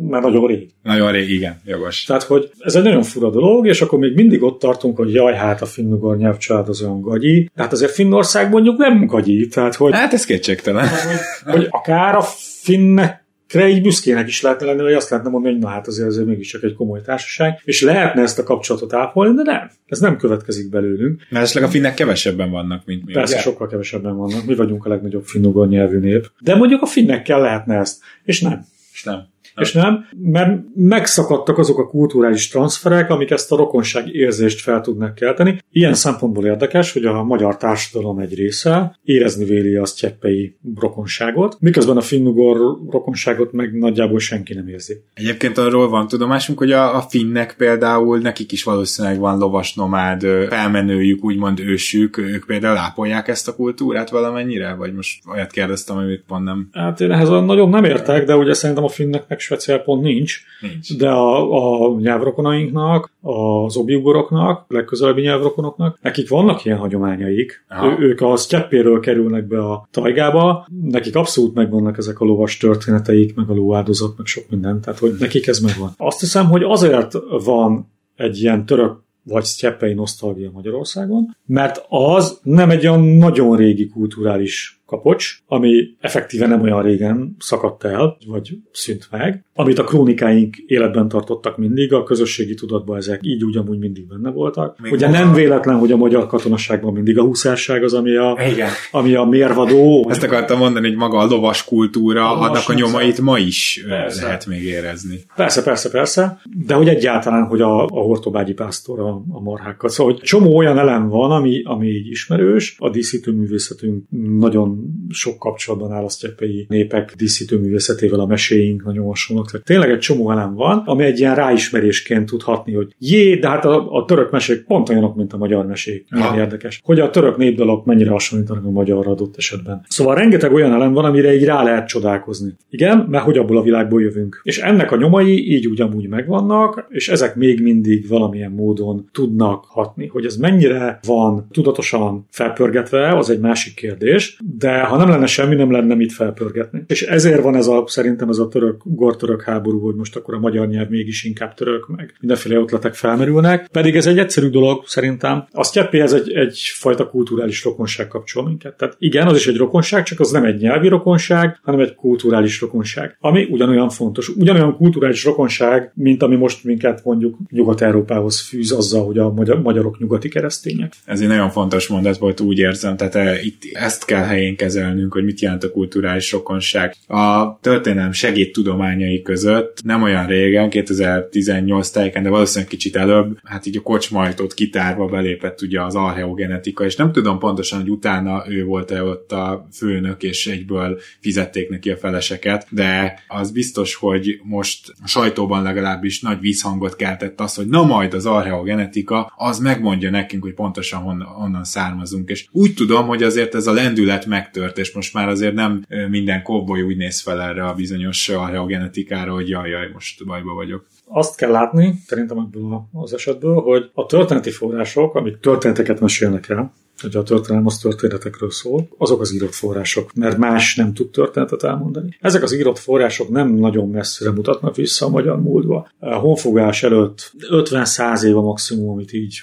[SPEAKER 4] már nagyon rég.
[SPEAKER 3] Nagyon rég, igen, jogos.
[SPEAKER 4] Tehát, hogy ez egy nagyon fura dolog, és akkor még mindig ott tartunk, hogy jaj, hát a finnugor nyelvcsalád az olyan gagyi. Tehát azért Finnország mondjuk nem gagyi, tehát hogy...
[SPEAKER 3] Hát ez kétségtelen.
[SPEAKER 4] Hogy, hogy akár a finnek így büszkének is lehetne lenni, hogy azt lehetne mondani, hogy na hát azért, azért mégiscsak egy komoly társaság, és lehetne ezt a kapcsolatot ápolni, de nem. Ez nem következik belőlünk.
[SPEAKER 3] Mert esetleg a finnek kevesebben vannak, mint mi.
[SPEAKER 4] Persze, ugye? sokkal kevesebben vannak. Mi vagyunk a legnagyobb finnugor nyelvű nép. De mondjuk a finnekkel lehetne ezt, és nem.
[SPEAKER 3] És nem.
[SPEAKER 4] És nem, mert megszakadtak azok a kulturális transferek, amik ezt a rokonság érzést fel tudnak kelteni. Ilyen szempontból érdekes, hogy a magyar társadalom egy része érezni véli a sztyeppei rokonságot, miközben a finnugor rokonságot meg nagyjából senki nem érzi.
[SPEAKER 3] Egyébként arról van tudomásunk, hogy a, a finnek például, nekik is valószínűleg van lovas nomád felmenőjük, úgymond ősük, ők például ápolják ezt a kultúrát valamennyire? Vagy most olyat kérdeztem, amit pont nem...
[SPEAKER 4] Hát én ehhez nagyon nem értek, de ugye szerintem a finnek speciál pont nincs,
[SPEAKER 3] nincs.
[SPEAKER 4] de a, a nyelvrokonainknak, az obiugoroknak, legközelebbi nyelvrokonoknak, nekik vannak ilyen hagyományaik. Ő, ők a sztyeppéről kerülnek be a tajgába, nekik abszolút megvannak ezek a lovas történeteik, meg a lóáldozat, meg sok minden, tehát hogy nekik ez megvan. Azt hiszem, hogy azért van egy ilyen török vagy sztyeppei nosztalgia Magyarországon, mert az nem egy olyan nagyon régi kulturális kapocs, ami effektíve nem olyan régen szakadt el, vagy szűnt meg, amit a krónikáink életben tartottak mindig, a közösségi tudatban ezek így úgy amúgy mindig benne voltak. Még Ugye nem véletlen, hogy a magyar katonaságban mindig a húszásság az, ami a,
[SPEAKER 3] Igen.
[SPEAKER 4] ami a mérvadó.
[SPEAKER 3] Ezt akartam mondani, hogy maga a lovas kultúra, a annak a nyomait ma is persze. lehet még érezni.
[SPEAKER 4] Persze, persze, persze, de hogy egyáltalán, hogy a, a hortobágyi pásztor a, a marhákkal. Szóval, hogy csomó olyan elem van, ami, ami így ismerős, a díszítő művészetünk nagyon nagyon sok kapcsolatban áll a sztyeppei népek díszítőművészetével a meséink, nagyon hasonlók. Tehát tényleg egy csomó elem van, ami egy ilyen ráismerésként tud hatni, hogy jé, de hát a, a török mesék pont olyanok, mint a magyar mesék. Milyen érdekes. Hogy a török népdalok mennyire hasonlítanak a magyarra adott esetben. Szóval rengeteg olyan elem van, amire így rá lehet csodálkozni. Igen, mert hogy abból a világból jövünk. És ennek a nyomai így ugyanúgy megvannak, és ezek még mindig valamilyen módon tudnak hatni. Hogy ez mennyire van tudatosan felpörgetve, az egy másik kérdés, de ha nem lenne semmi, nem lenne mit felpörgetni. És ezért van ez a, szerintem ez a török, gortörök háború, hogy most akkor a magyar nyelv mégis inkább török, meg mindenféle ötletek felmerülnek. Pedig ez egy egyszerű dolog szerintem. A ez egy, egyfajta kulturális rokonság kapcsol minket. Tehát igen, az is egy rokonság, csak az nem egy nyelvi rokonság, hanem egy kulturális rokonság, ami ugyanolyan fontos. Ugyanolyan kulturális rokonság, mint ami most minket mondjuk Nyugat-Európához fűz azzal, hogy a magyarok nyugati keresztények.
[SPEAKER 3] Ez egy nagyon fontos mondat volt, úgy érzem, tehát e, itt ezt kell helyén kezelnünk, hogy mit jelent a kulturális rokonság. A történelem segédtudományai között nem olyan régen, 2018 tájéken, de valószínűleg kicsit előbb, hát így a kocsmajtót kitárva belépett ugye az archeogenetika, és nem tudom pontosan, hogy utána ő volt-e ott a főnök, és egyből fizették neki a feleseket, de az biztos, hogy most a sajtóban legalábbis nagy vízhangot keltett az, hogy na majd az archeogenetika, az megmondja nekünk, hogy pontosan honnan, származunk. És úgy tudom, hogy azért ez a lendület megtört, és most már azért nem minden kóboly úgy néz fel erre a bizonyos archeogenetikára, hogy jaj, jaj, most bajba vagyok
[SPEAKER 4] azt kell látni, szerintem ebből az esetből, hogy a történeti források, amik történeteket mesélnek el, hogy a történelem az történetekről szól, azok az írott források, mert más nem tud történetet elmondani. Ezek az írott források nem nagyon messzire mutatnak vissza a magyar múltba. A honfogás előtt 50-100 év a maximum, amit így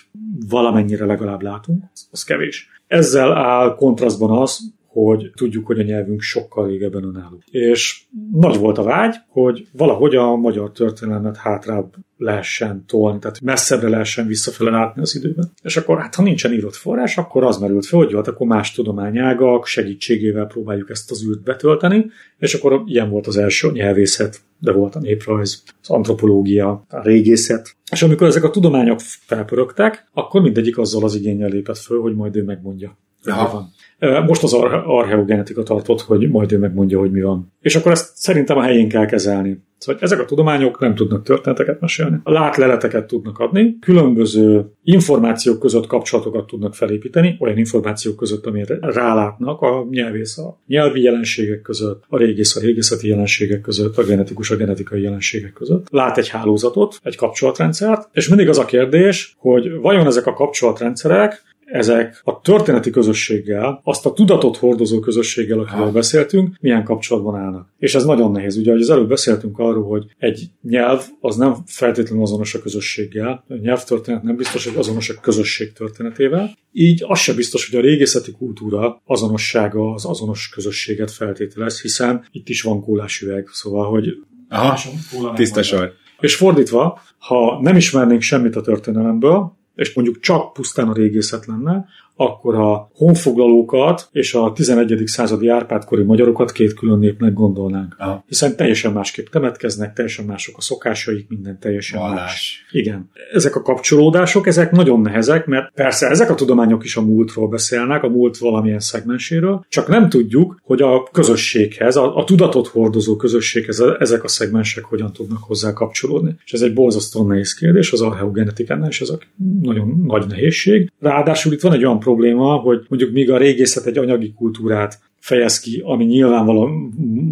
[SPEAKER 4] valamennyire legalább látunk, az kevés. Ezzel áll kontrasztban az, hogy tudjuk, hogy a nyelvünk sokkal régebben önálló. És nagy volt a vágy, hogy valahogy a magyar történelmet hátrább lehessen tolni, tehát messzebbre lehessen visszafele látni az időben. És akkor, hát ha nincsen írott forrás, akkor az merült fel, hogy jó, hát akkor más tudományágak segítségével próbáljuk ezt az űrt betölteni, és akkor ilyen volt az első nyelvészet, de volt a néprajz, az antropológia, a régészet. És amikor ezek a tudományok felpörögtek, akkor mindegyik azzal az igényel lépett föl, hogy majd ő megmondja. Aha. Most az archeogenetika tartott, hogy majd ő megmondja, hogy mi van. És akkor ezt szerintem a helyén kell kezelni. Szóval ezek a tudományok nem tudnak történeteket mesélni. A látleleteket tudnak adni, különböző információk között kapcsolatokat tudnak felépíteni, olyan információk között, amire rálátnak a nyelvész a nyelvi jelenségek között, a régész a régészeti jelenségek között, a genetikus a genetikai jelenségek között. Lát egy hálózatot, egy kapcsolatrendszert, és mindig az a kérdés, hogy vajon ezek a kapcsolatrendszerek ezek a történeti közösséggel, azt a tudatot hordozó közösséggel, akivel beszéltünk, milyen kapcsolatban állnak. És ez nagyon nehéz. Ugye, hogy az előbb beszéltünk arról, hogy egy nyelv az nem feltétlenül azonos a közösséggel, a nyelvtörténet nem biztos, hogy azonos a közösség történetével, így az sem biztos, hogy a régészeti kultúra azonossága az azonos közösséget feltételez, hiszen itt is van kólásüveg, szóval, hogy
[SPEAKER 3] Aha, tiszta sor.
[SPEAKER 4] És fordítva, ha nem ismernénk semmit a történelemből, és mondjuk csak pusztán a régészet lenne, akkor a honfoglalókat és a 11. századi árpádkori magyarokat két külön népnek gondolnánk. Aha. Hiszen teljesen másképp temetkeznek, teljesen mások a szokásaik, minden teljesen Valás. más. Igen. Ezek a kapcsolódások, ezek nagyon nehezek, mert persze ezek a tudományok is a múltról beszélnek, a múlt valamilyen szegmenséről, csak nem tudjuk, hogy a közösséghez, a, a tudatot hordozó közösséghez ezek a szegmensek hogyan tudnak hozzá kapcsolódni. És ez egy borzasztóan nehéz kérdés az archeogenetikánál, és ez a nagyon nagy nehézség. Ráadásul itt van egy olyan probléma, hogy mondjuk míg a régészet egy anyagi kultúrát fejez ki, ami nyilvánvaló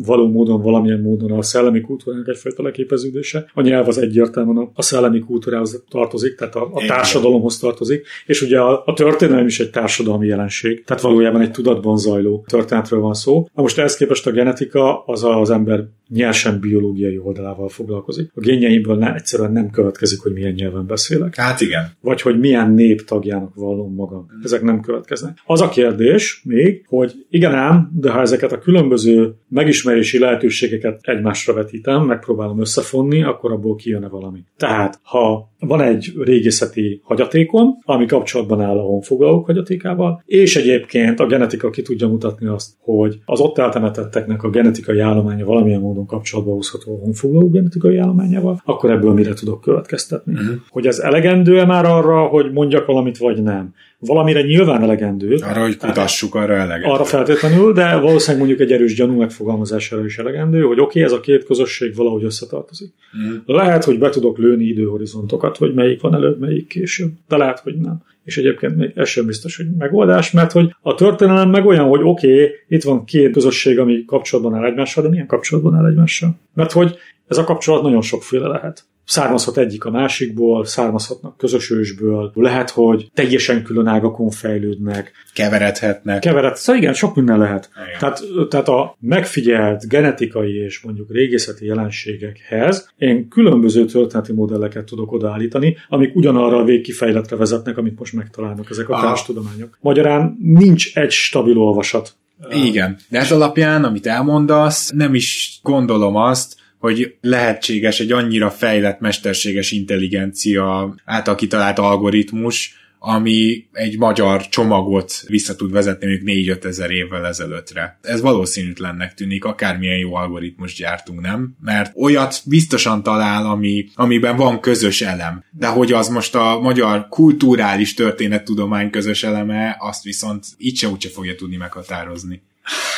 [SPEAKER 4] való módon, valamilyen módon a szellemi kultúrának egyfajta leképeződése. A nyelv az egyértelműen a szellemi kultúrához tartozik, tehát a, a társadalomhoz tartozik, és ugye a, a történelem is egy társadalmi jelenség, tehát valójában egy tudatban zajló történetről van szó. Na most ehhez képest a genetika az az ember nyersen biológiai oldalával foglalkozik. A génjeimből ne, egyszerűen nem következik, hogy milyen nyelven beszélek.
[SPEAKER 3] Hát igen.
[SPEAKER 4] Vagy hogy milyen nép tagjának vallom magam. Ezek nem következnek. Az a kérdés még, hogy igen ám, de ha ezeket a különböző megismerési lehetőségeket egymásra vetítem, megpróbálom összefonni, akkor abból kijönne valami. Tehát, ha van egy régészeti hagyatékom, ami kapcsolatban áll a honfoglalók hagyatékával, és egyébként a genetika ki tudja mutatni azt, hogy az ott eltemetetteknek a genetikai állománya valamilyen módon kapcsolatba hozható a honfoglaló genetikai állományával, akkor ebből mire tudok következtetni. Uh-huh. Hogy ez elegendő-e már arra, hogy mondjak valamit, vagy nem. valamire nyilván elegendő.
[SPEAKER 3] Arra, hogy kutassuk, arra elegendő.
[SPEAKER 4] Arra feltétlenül, de valószínűleg mondjuk egy erős gyanú megfogalmazására is elegendő, hogy oké, okay, ez a két közösség valahogy összetartozik. Mm. Lehet, hogy be tudok lőni időhorizontokat, hogy melyik van előbb, melyik később, de lehet, hogy nem és egyébként ez sem biztos, hogy megoldás, mert hogy a történelem meg olyan, hogy oké, okay, itt van két közösség, ami kapcsolatban áll egymással, de milyen kapcsolatban áll egymással? Mert hogy ez a kapcsolat nagyon sokféle lehet származhat egyik a másikból, származhatnak közös ősből, lehet, hogy teljesen külön ágakon fejlődnek.
[SPEAKER 3] Keveredhetnek.
[SPEAKER 4] Kevered, szóval igen, sok minden lehet. Tehát, tehát a megfigyelt genetikai és mondjuk régészeti jelenségekhez én különböző történeti modelleket tudok odaállítani, amik ugyanarra a végkifejletre vezetnek, amit most megtalálnak ezek a társtudományok. Magyarán nincs egy stabil olvasat.
[SPEAKER 3] Igen, de ez alapján, amit elmondasz, nem is gondolom azt, hogy lehetséges egy annyira fejlett mesterséges intelligencia által kitalált algoritmus, ami egy magyar csomagot vissza tud vezetni mondjuk 4-5 ezer évvel ezelőttre. Ez valószínűtlennek tűnik, akármilyen jó algoritmus gyártunk, nem? Mert olyat biztosan talál, ami, amiben van közös elem. De hogy az most a magyar kulturális történettudomány közös eleme, azt viszont így se úgyse fogja tudni meghatározni.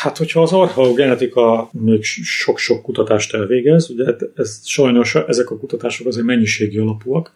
[SPEAKER 4] Hát, hogyha az archeogenetika még sok-sok kutatást elvégez, ugye ez sajnos ezek a kutatások azért mennyiségi alapúak,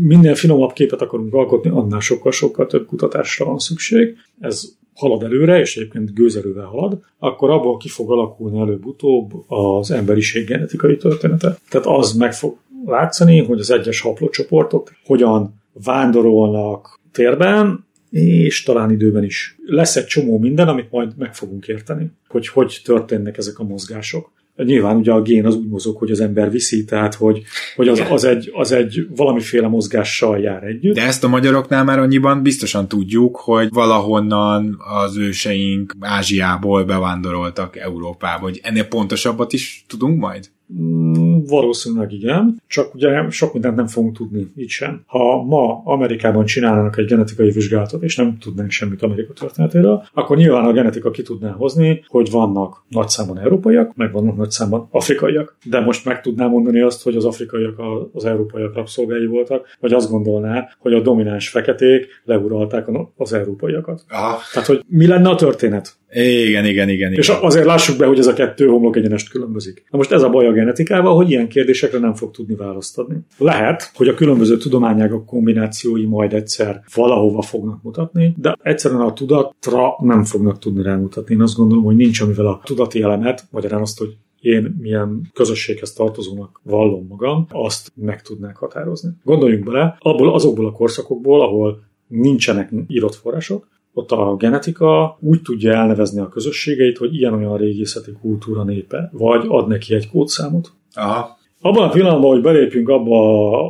[SPEAKER 4] Minél finomabb képet akarunk alkotni, annál sokkal-sokkal több kutatásra van szükség. Ez halad előre, és egyébként gőzerővel halad, akkor abból ki fog alakulni előbb-utóbb az emberiség genetikai története. Tehát az meg fog látszani, hogy az egyes haplócsoportok hogyan vándorolnak térben, és talán időben is. Lesz egy csomó minden, amit majd meg fogunk érteni, hogy hogy történnek ezek a mozgások. Nyilván ugye a gén az úgy mozog, hogy az ember viszi, tehát hogy, hogy az, az, egy, az egy valamiféle mozgással jár együtt.
[SPEAKER 3] De ezt a magyaroknál már annyiban biztosan tudjuk, hogy valahonnan az őseink Ázsiából bevándoroltak Európába, hogy ennél pontosabbat is tudunk majd?
[SPEAKER 4] Mm, valószínűleg igen, csak ugye sok mindent nem fogunk tudni, így sem. Ha ma Amerikában csinálnának egy genetikai vizsgálatot, és nem tudnánk semmit Amerika történetéről, akkor nyilván a genetika ki tudná hozni, hogy vannak nagy számban európaiak, meg vannak nagy számban afrikaiak. De most meg tudná mondani azt, hogy az afrikaiak az európaiak rabszolgái voltak, vagy azt gondolná, hogy a domináns feketék leuralták az európaiakat. Aha. Tehát, hogy mi lenne a történet?
[SPEAKER 3] Igen, igen, igen.
[SPEAKER 4] És igen. azért lássuk be, hogy ez a kettő homlok egyenest különbözik. Na most ez a baj a genetikával, hogy ilyen kérdésekre nem fog tudni választ adni. Lehet, hogy a különböző tudományágak kombinációi majd egyszer valahova fognak mutatni, de egyszerűen a tudatra nem fognak tudni rámutatni. Én azt gondolom, hogy nincs, amivel a tudati elemet, magyarán azt, hogy én milyen közösséghez tartozónak vallom magam, azt meg tudnák határozni. Gondoljunk bele, abból azokból a korszakokból, ahol nincsenek írott források, ott a genetika úgy tudja elnevezni a közösségeit, hogy ilyen-olyan régészeti kultúra népe, vagy ad neki egy kódszámot. Aha. Abban a pillanatban, hogy belépünk abba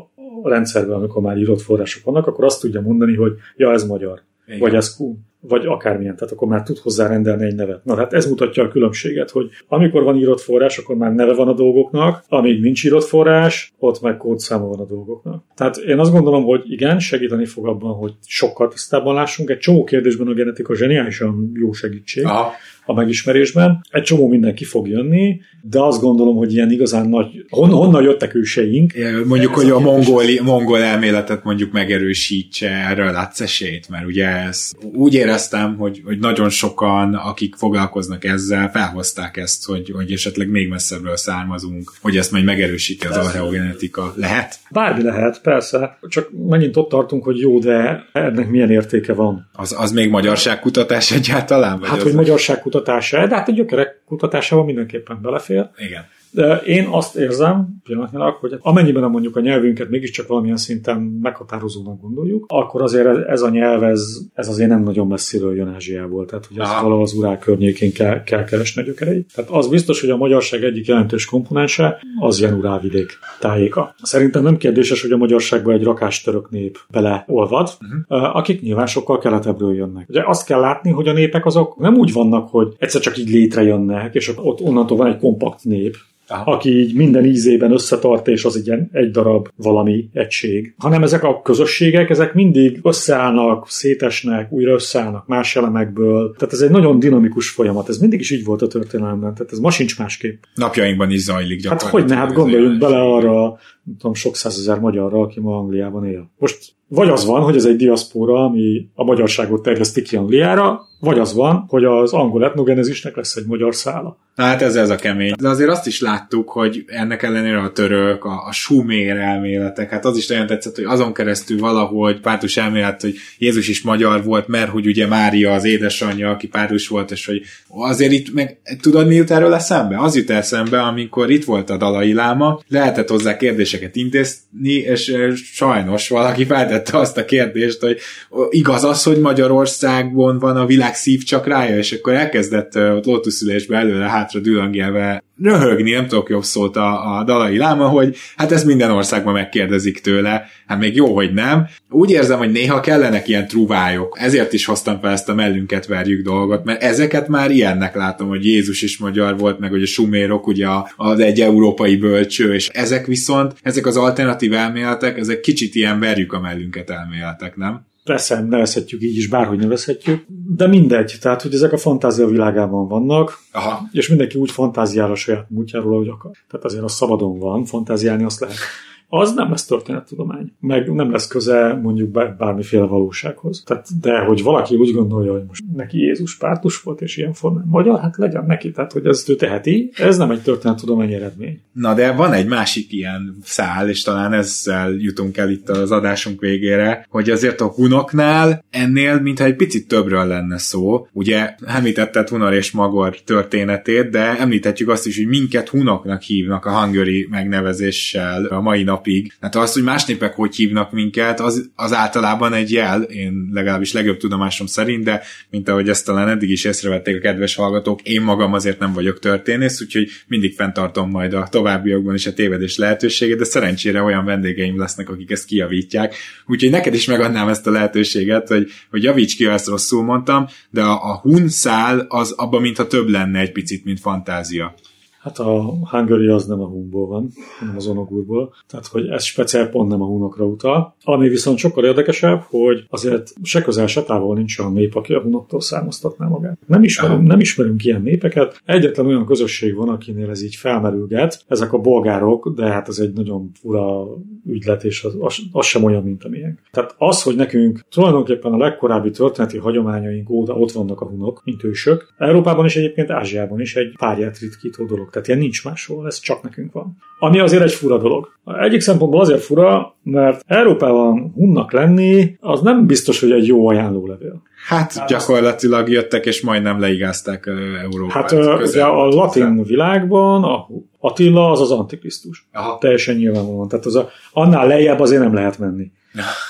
[SPEAKER 4] a rendszerbe, amikor már írott források vannak, akkor azt tudja mondani, hogy ja, ez magyar, Igen. vagy ez kún vagy akármilyen, tehát akkor már tud hozzá rendelni egy nevet. Na hát ez mutatja a különbséget, hogy amikor van írott forrás, akkor már neve van a dolgoknak, amíg nincs írott forrás, ott meg kódszáma van a dolgoknak. Tehát én azt gondolom, hogy igen, segíteni fog abban, hogy sokkal tisztában lássunk. Egy csomó kérdésben a genetika zseniálisan jó segítség. Aha a megismerésben. Egy csomó minden ki fog jönni, de azt gondolom, hogy ilyen igazán nagy... Hon, honnan jöttek őseink?
[SPEAKER 3] Mondjuk, hogy a mongol, mongol elméletet mondjuk megerősítse, erről látsz esélyt, mert ugye ez, úgy éreztem, hogy, hogy nagyon sokan, akik foglalkoznak ezzel, felhozták ezt, hogy, hogy esetleg még messzebbről származunk, hogy ezt majd megerősíti az archeogenetika. Lehet?
[SPEAKER 4] Bármi lehet, persze. Csak megint ott tartunk, hogy jó, de ennek milyen értéke van.
[SPEAKER 3] Az, az még magyarságkutatás egyáltalán?
[SPEAKER 4] Vagy hát, hogy magyarságkutatás kutatása, de hát a gyökerek kutatásával mindenképpen belefér.
[SPEAKER 3] Igen.
[SPEAKER 4] De én azt érzem pillanatnyilag, hogy amennyiben mondjuk a nyelvünket mégiscsak valamilyen szinten meghatározónak gondoljuk, akkor azért ez a nyelv, ez, ez azért nem nagyon messziről jön Ázsiából, tehát hogy ez valahol az urál környékén kell, kell keresni a gyökereit. Tehát az biztos, hogy a magyarság egyik jelentős komponense az ilyen urálvidék tájéka. Szerintem nem kérdéses, hogy a magyarságban egy rakás török nép beleolvad, uh-huh. akik nyilván sokkal keletebbről jönnek. Ugye azt kell látni, hogy a népek azok nem úgy vannak, hogy egyszer csak így létrejönnek, és ott onnantól van egy kompakt nép, Aha. aki így minden ízében összetart, és az egy egy darab valami egység. Hanem ezek a közösségek, ezek mindig összeállnak, szétesnek, újra összeállnak más elemekből. Tehát ez egy nagyon dinamikus folyamat. Ez mindig is így volt a történelemben. Tehát ez ma sincs másképp.
[SPEAKER 3] Napjainkban is zajlik
[SPEAKER 4] gyakorlatilag. Hát hogy ne, hát gondoljunk bele arra nem tudom, sok százezer magyarra, aki ma Angliában él. Most vagy az van, hogy ez egy diaszpóra, ami a magyarságot terjeszti ki Angliára, vagy az van, hogy az angol etnogenezisnek lesz egy magyar szála.
[SPEAKER 3] Hát ez ez a kemény. De azért azt is láttuk, hogy ennek ellenére a török, a, a sumér elméletek, hát az is nagyon tetszett, hogy azon keresztül valahogy pártus elmélet, hogy Jézus is magyar volt, mert hogy ugye Mária az édesanyja, aki pártus volt, és hogy azért itt meg tudod, mi jut erről eszembe? Az jut eszembe, amikor itt volt a Dalai Láma, lehetett hozzá kérdéseket intézni, és sajnos valaki feltette azt a kérdést, hogy igaz az, hogy Magyarországon van a világ szívcsakrája, és akkor elkezdett ott lótuszülésbe előre hát hátra dühöngélve röhögni, nem tudok jobb szót a, a dalai láma, hogy hát ezt minden országban megkérdezik tőle, hát még jó, hogy nem. Úgy érzem, hogy néha kellenek ilyen truvályok, ezért is hoztam fel ezt a mellünket verjük dolgot, mert ezeket már ilyennek látom, hogy Jézus is magyar volt, meg hogy a sumérok ugye az egy európai bölcső, és ezek viszont, ezek az alternatív elméletek, ezek kicsit ilyen verjük a mellünket elméletek, nem?
[SPEAKER 4] Persze nevezhetjük így is, bárhogy nevezhetjük, de mindegy, tehát hogy ezek a fantázia világában vannak, Aha. és mindenki úgy fantáziál a saját múltjáról, ahogy akar. Tehát azért a szabadon van, fantáziálni azt lehet az nem lesz történettudomány. Meg nem lesz köze mondjuk bármiféle valósághoz. Tehát, de hogy valaki úgy gondolja, hogy most neki Jézus pártus volt, és ilyen formán magyar, hát legyen neki. Tehát, hogy ezt ő teheti, ez nem egy történettudomány eredmény.
[SPEAKER 3] Na, de van egy másik ilyen szál, és talán ezzel jutunk el itt az adásunk végére, hogy azért a hunoknál ennél, mintha egy picit többről lenne szó. Ugye említetted Hunor és Magor történetét, de említhetjük azt is, hogy minket hunoknak hívnak a hangöri megnevezéssel a mai nap napig. Hát az, hogy más népek hogy hívnak minket, az, az általában egy jel, én legalábbis legjobb tudomásom szerint, de mint ahogy ezt talán eddig is észrevették a kedves hallgatók, én magam azért nem vagyok történész, úgyhogy mindig fenntartom majd a továbbiakban is a tévedés lehetőségét, de szerencsére olyan vendégeim lesznek, akik ezt kijavítják. Úgyhogy neked is megadnám ezt a lehetőséget, hogy, hogy javíts ki, ha ezt rosszul mondtam, de a, a hun szál az abban mintha több lenne egy picit, mint fantázia.
[SPEAKER 4] Hát a Hungary az nem a hunból van, hanem az onogurból. Tehát, hogy ez speciál pont nem a hunokra utal. Ami viszont sokkal érdekesebb, hogy azért se közel, se távol nincs olyan nép, aki a hunoktól származtatná magát. Nem ismerünk, nem ismerünk ilyen népeket. Egyetlen olyan közösség van, akinél ez így felmerülget. Ezek a bolgárok, de hát ez egy nagyon fura ügylet, és az, az, az sem olyan, mint amilyen. Tehát az, hogy nekünk tulajdonképpen a legkorábbi történeti hagyományaink óta ott vannak a hunok, mint ősök. Európában is egyébként Ázsiában is egy párját ritkító dolog. Tehát ilyen nincs máshol, ez csak nekünk van. Ami azért egy fura dolog. Egyik szempontból azért fura, mert Európában hunnak lenni, az nem biztos, hogy egy jó ajánlólevél.
[SPEAKER 3] Hát, hát gyakorlatilag jöttek, és majdnem leigázták Európát.
[SPEAKER 4] Hát ugye a latin világban a Attila az az antikrisztus. Aha. Teljesen nyilvánvalóan. Tehát az a, annál lejjebb azért nem lehet menni.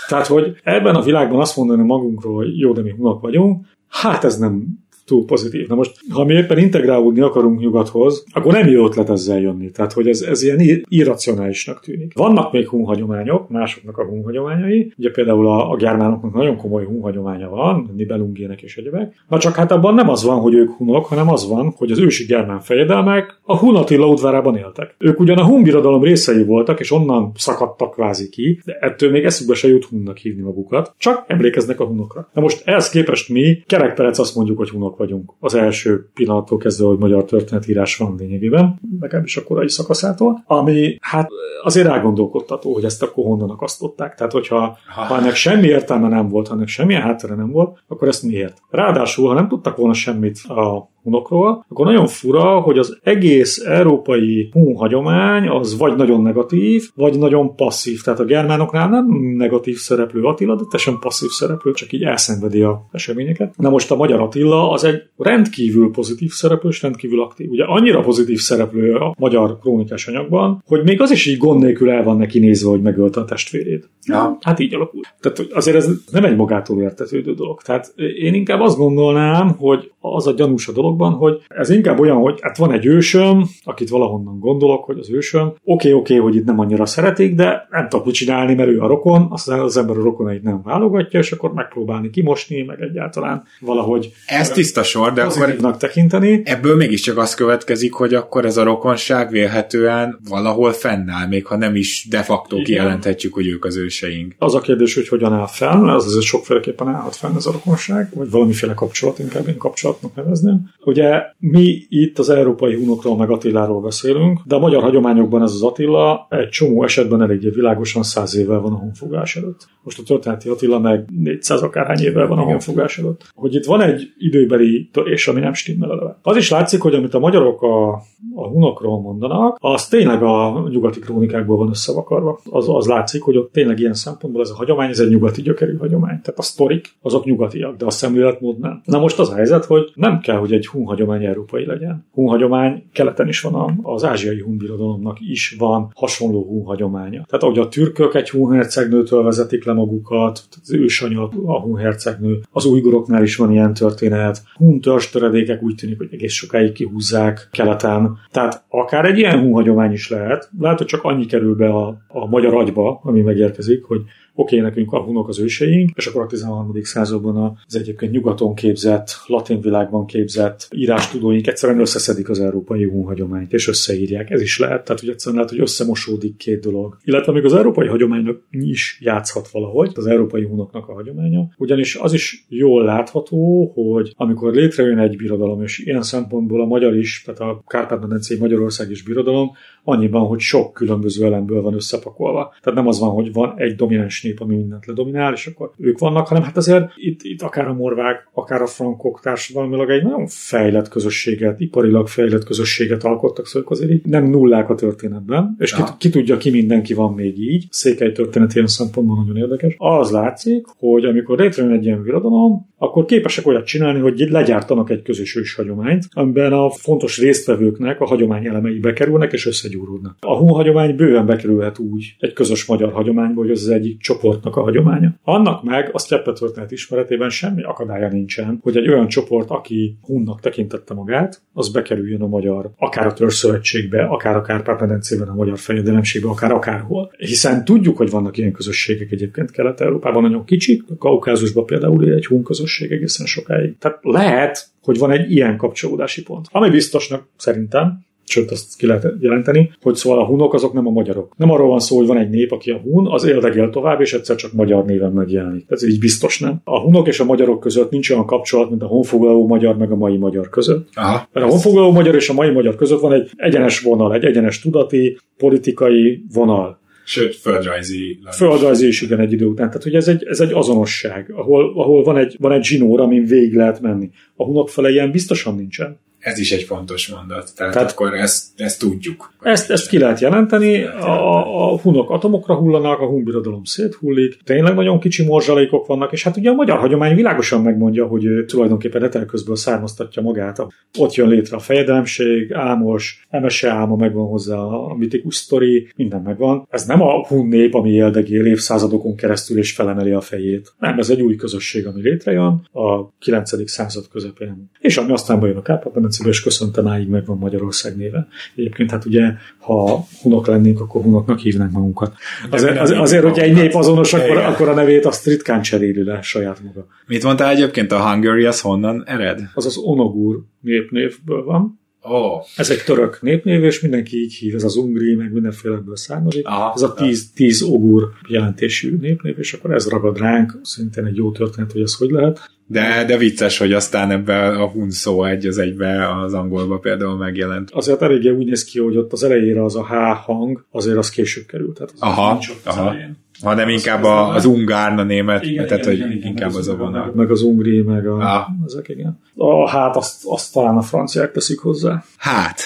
[SPEAKER 4] Tehát, hogy ebben a világban azt mondani magunkról, hogy jó, de mi hunok vagyunk, hát ez nem túl pozitív. Na most, ha mi éppen integrálódni akarunk nyugathoz, akkor nem jó ötlet ezzel jönni. Tehát, hogy ez, ez ilyen irracionálisnak tűnik. Vannak még hunhagyományok, másoknak a hunhagyományai. Ugye például a, a germánoknak nagyon komoly hunhagyománya van, Nibelungének és egyebek. Na csak hát abban nem az van, hogy ők hunok, hanem az van, hogy az ősi germán fejedelmek a Hunatilla udvárában éltek. Ők ugyan a hun birodalom részei voltak, és onnan szakadtak kvázi ki, de ettől még eszükbe se jut hunnak hívni magukat, csak emlékeznek a hunokra. Na most ehhez képest mi, kerekperec azt mondjuk, hogy hunok vagyunk az első pillanattól kezdve, hogy magyar történetírás van lényegében, legalábbis a korai szakaszától, ami hát azért elgondolkodtató, hogy ezt akkor honnan akasztották. Tehát, hogyha ha ennek semmi értelme nem volt, ha ennek semmilyen háttere nem volt, akkor ezt miért? Ráadásul, ha nem tudtak volna semmit a hunokról, akkor nagyon fura, hogy az egész európai hun hagyomány az vagy nagyon negatív, vagy nagyon passzív. Tehát a germánoknál nem negatív szereplő Attila, de teljesen passzív szereplő, csak így elszenvedi a eseményeket. Na most a magyar Attila az egy rendkívül pozitív szereplő, és rendkívül aktív. Ugye annyira pozitív szereplő a magyar krónikás anyagban, hogy még az is így gond nélkül el van neki nézve, hogy megölte a testvérét. Ja. Hát így alakul. Tehát azért ez nem egy magától értetődő dolog. Tehát én inkább azt gondolnám, hogy az a gyanús a dologban, hogy ez inkább olyan, hogy hát van egy ősöm, akit valahonnan gondolok, hogy az ősöm, oké, okay, oké, okay, hogy itt nem annyira szeretik, de nem tudok mit csinálni, mert ő a rokon, aztán az ember a rokonait nem válogatja, és akkor megpróbálni kimosni, meg egyáltalán valahogy
[SPEAKER 3] ez tiszta sor, de akkor
[SPEAKER 4] tekinteni.
[SPEAKER 3] Ebből mégiscsak az következik, hogy akkor ez a rokonság vélhetően valahol fennáll, még ha nem is de facto kijelenthetjük, hogy ők az őseink.
[SPEAKER 4] Az a kérdés, hogy hogyan áll fenn, az azért sokféleképpen állhat fenn ez a rokonság, vagy valamiféle kapcsolat, inkább én kapcsolatnak nevezném. Ugye mi itt az európai hunokról meg Attiláról beszélünk, de a magyar hagyományokban ez az Attila egy csomó esetben eléggé világosan száz évvel van a honfogás előtt. Most a történeti Attila meg 400 akárhány évvel van a honfogás előtt. Hogy itt van egy időbeli törés, ami nem stimmel eleve. Az is látszik, hogy amit a magyarok a, a hunokról mondanak, az tényleg a nyugati krónikákból van összevakarva. Az, az látszik, hogy ott tényleg ilyen szempontból ez a hagyomány, ez egy nyugati gyökerű hagyomány. Tehát a sztorik, azok nyugatiak, de a szemléletmód nem. Na most az a helyzet, hogy nem kell, hogy egy hun hagyomány európai legyen. Hun hagyomány keleten is van, az ázsiai hun birodalomnak is van hasonló hun hagyománya. Tehát ahogy a türkök egy hun hercegnőtől vezetik le magukat, az ősanya a hun hercegnő, az ujguroknál is van ilyen történet. Hun töredékek úgy tűnik, hogy egész sokáig kihúzzák keleten. Tehát akár egy ilyen hun hagyomány is lehet. Lehet, hogy csak annyi kerül be a, a magyar agyba, ami megérkezik, hogy oké, okay, nekünk a hunok az őseink, és akkor a 13. században az egyébként nyugaton képzett, latin világban képzett írástudóink egyszerűen összeszedik az európai hun hagyományt, és összeírják. Ez is lehet, tehát hogy egyszerűen lehet, hogy összemosódik két dolog. Illetve még az európai hagyománynak is játszhat valahogy, az európai hunoknak a hagyománya, ugyanis az is jól látható, hogy amikor létrejön egy birodalom, és ilyen szempontból a magyar is, tehát a Kárpát-medencei Magyarország is birodalom, annyiban, hogy sok különböző elemből van összepakolva. Tehát nem az van, hogy van egy domináns nép, ami mindent ledominál, és akkor ők vannak, hanem hát azért itt, itt akár a morvák, akár a frankok társadalmilag egy nagyon fejlett közösséget, iparilag fejlett közösséget alkottak, szóval azért nem nullák a történetben, és ki, ki, tudja, ki mindenki van még így. Székely történet ilyen szempontból nagyon érdekes. Az látszik, hogy amikor létrejön egy ilyen birodalom, akkor képesek olyat csinálni, hogy legyártanak egy közös ős hagyományt, amiben a fontos résztvevőknek a hagyomány elemei bekerülnek és összegyúródnak. A hun hagyomány bőven bekerülhet úgy egy közös magyar hagyományba, hogy az, az egyik csoportnak a hagyománya. Annak meg a Steppe történet ismeretében semmi akadálya nincsen, hogy egy olyan csoport, aki hunnak tekintette magát, az bekerüljön a magyar, akár a törzszövetségbe, akár a Kárpát-medencében, a magyar fejedelemségbe, akár akárhol. Hiszen tudjuk, hogy vannak ilyen közösségek egyébként Kelet-Európában, nagyon kicsik, a Kaukázusban például egy hun közösség egészen sokáig. Tehát lehet, hogy van egy ilyen kapcsolódási pont. Ami biztosnak szerintem, sőt azt ki lehet jelenteni, hogy szóval a hunok azok nem a magyarok. Nem arról van szó, hogy van egy nép, aki a hun, az éldegél tovább, és egyszer csak magyar néven megjelenik. Ez így biztos nem. A hunok és a magyarok között nincs olyan kapcsolat, mint a honfoglaló magyar meg a mai magyar között. Aha. Mert a honfoglaló magyar és a mai magyar között van egy egyenes vonal, egy egyenes tudati, politikai vonal.
[SPEAKER 3] Sőt, földrajzi.
[SPEAKER 4] Földrajzi is igen egy idő után. Tehát hogy ez egy, ez egy azonosság, ahol, ahol van, egy, van egy zsinór, amin végig lehet menni. A hunok fele ilyen biztosan nincsen
[SPEAKER 3] ez is egy fontos mondat. Tehát, Tehát akkor ezt, ezt tudjuk.
[SPEAKER 4] Ezt, ezt ki lehet jelenteni. A, a hunok atomokra hullanak, a hunbirodalom széthullik, tényleg nagyon kicsi morzsalékok vannak, és hát ugye a magyar hagyomány világosan megmondja, hogy ő tulajdonképpen etelközből származtatja magát. Ott jön létre a fejedelemség, álmos, emese álma megvan hozzá, a mitikus sztori, minden megvan. Ez nem a hun nép, ami éldegél évszázadokon keresztül és felemeli a fejét. Nem, ez egy új közösség, ami létrejön a 9. század közepén. És ami aztán bejön a Kárpát Ferenciből, és köszöntem, máig megvan Magyarország néve. Egyébként hát ugye, ha hunok lennénk, akkor hunoknak hívnánk magunkat. Azért, azért, azért hogyha egy nép azonos, akkor, akkor a nevét azt ritkán cseréli le saját maga.
[SPEAKER 3] Mit mondtál egyébként, a Hungary az honnan ered?
[SPEAKER 4] Az az Onogur népnévből van.
[SPEAKER 3] Oh.
[SPEAKER 4] Ez egy török népnév, és mindenki így hív, ez az ungri, meg mindenféleből származik. Aha, ez a tíz, tíz ogur jelentésű népnév, és akkor ez ragad ránk, szintén egy jó történet, hogy ez hogy lehet.
[SPEAKER 3] De, de vicces, hogy aztán ebben a hun szó egy az egybe az angolba például megjelent.
[SPEAKER 4] Azért eléggé úgy néz ki, hogy ott az elejére az a H hang, azért az később került. Tehát az
[SPEAKER 3] aha, az aha. Hanem inkább a, az ungárna német, igen, tehát igen, hogy igen, inkább az, az a vonal.
[SPEAKER 4] Meg az ungri, meg a, ah. ezek, igen. A hát azt, azt talán a franciák teszik hozzá.
[SPEAKER 3] Hát,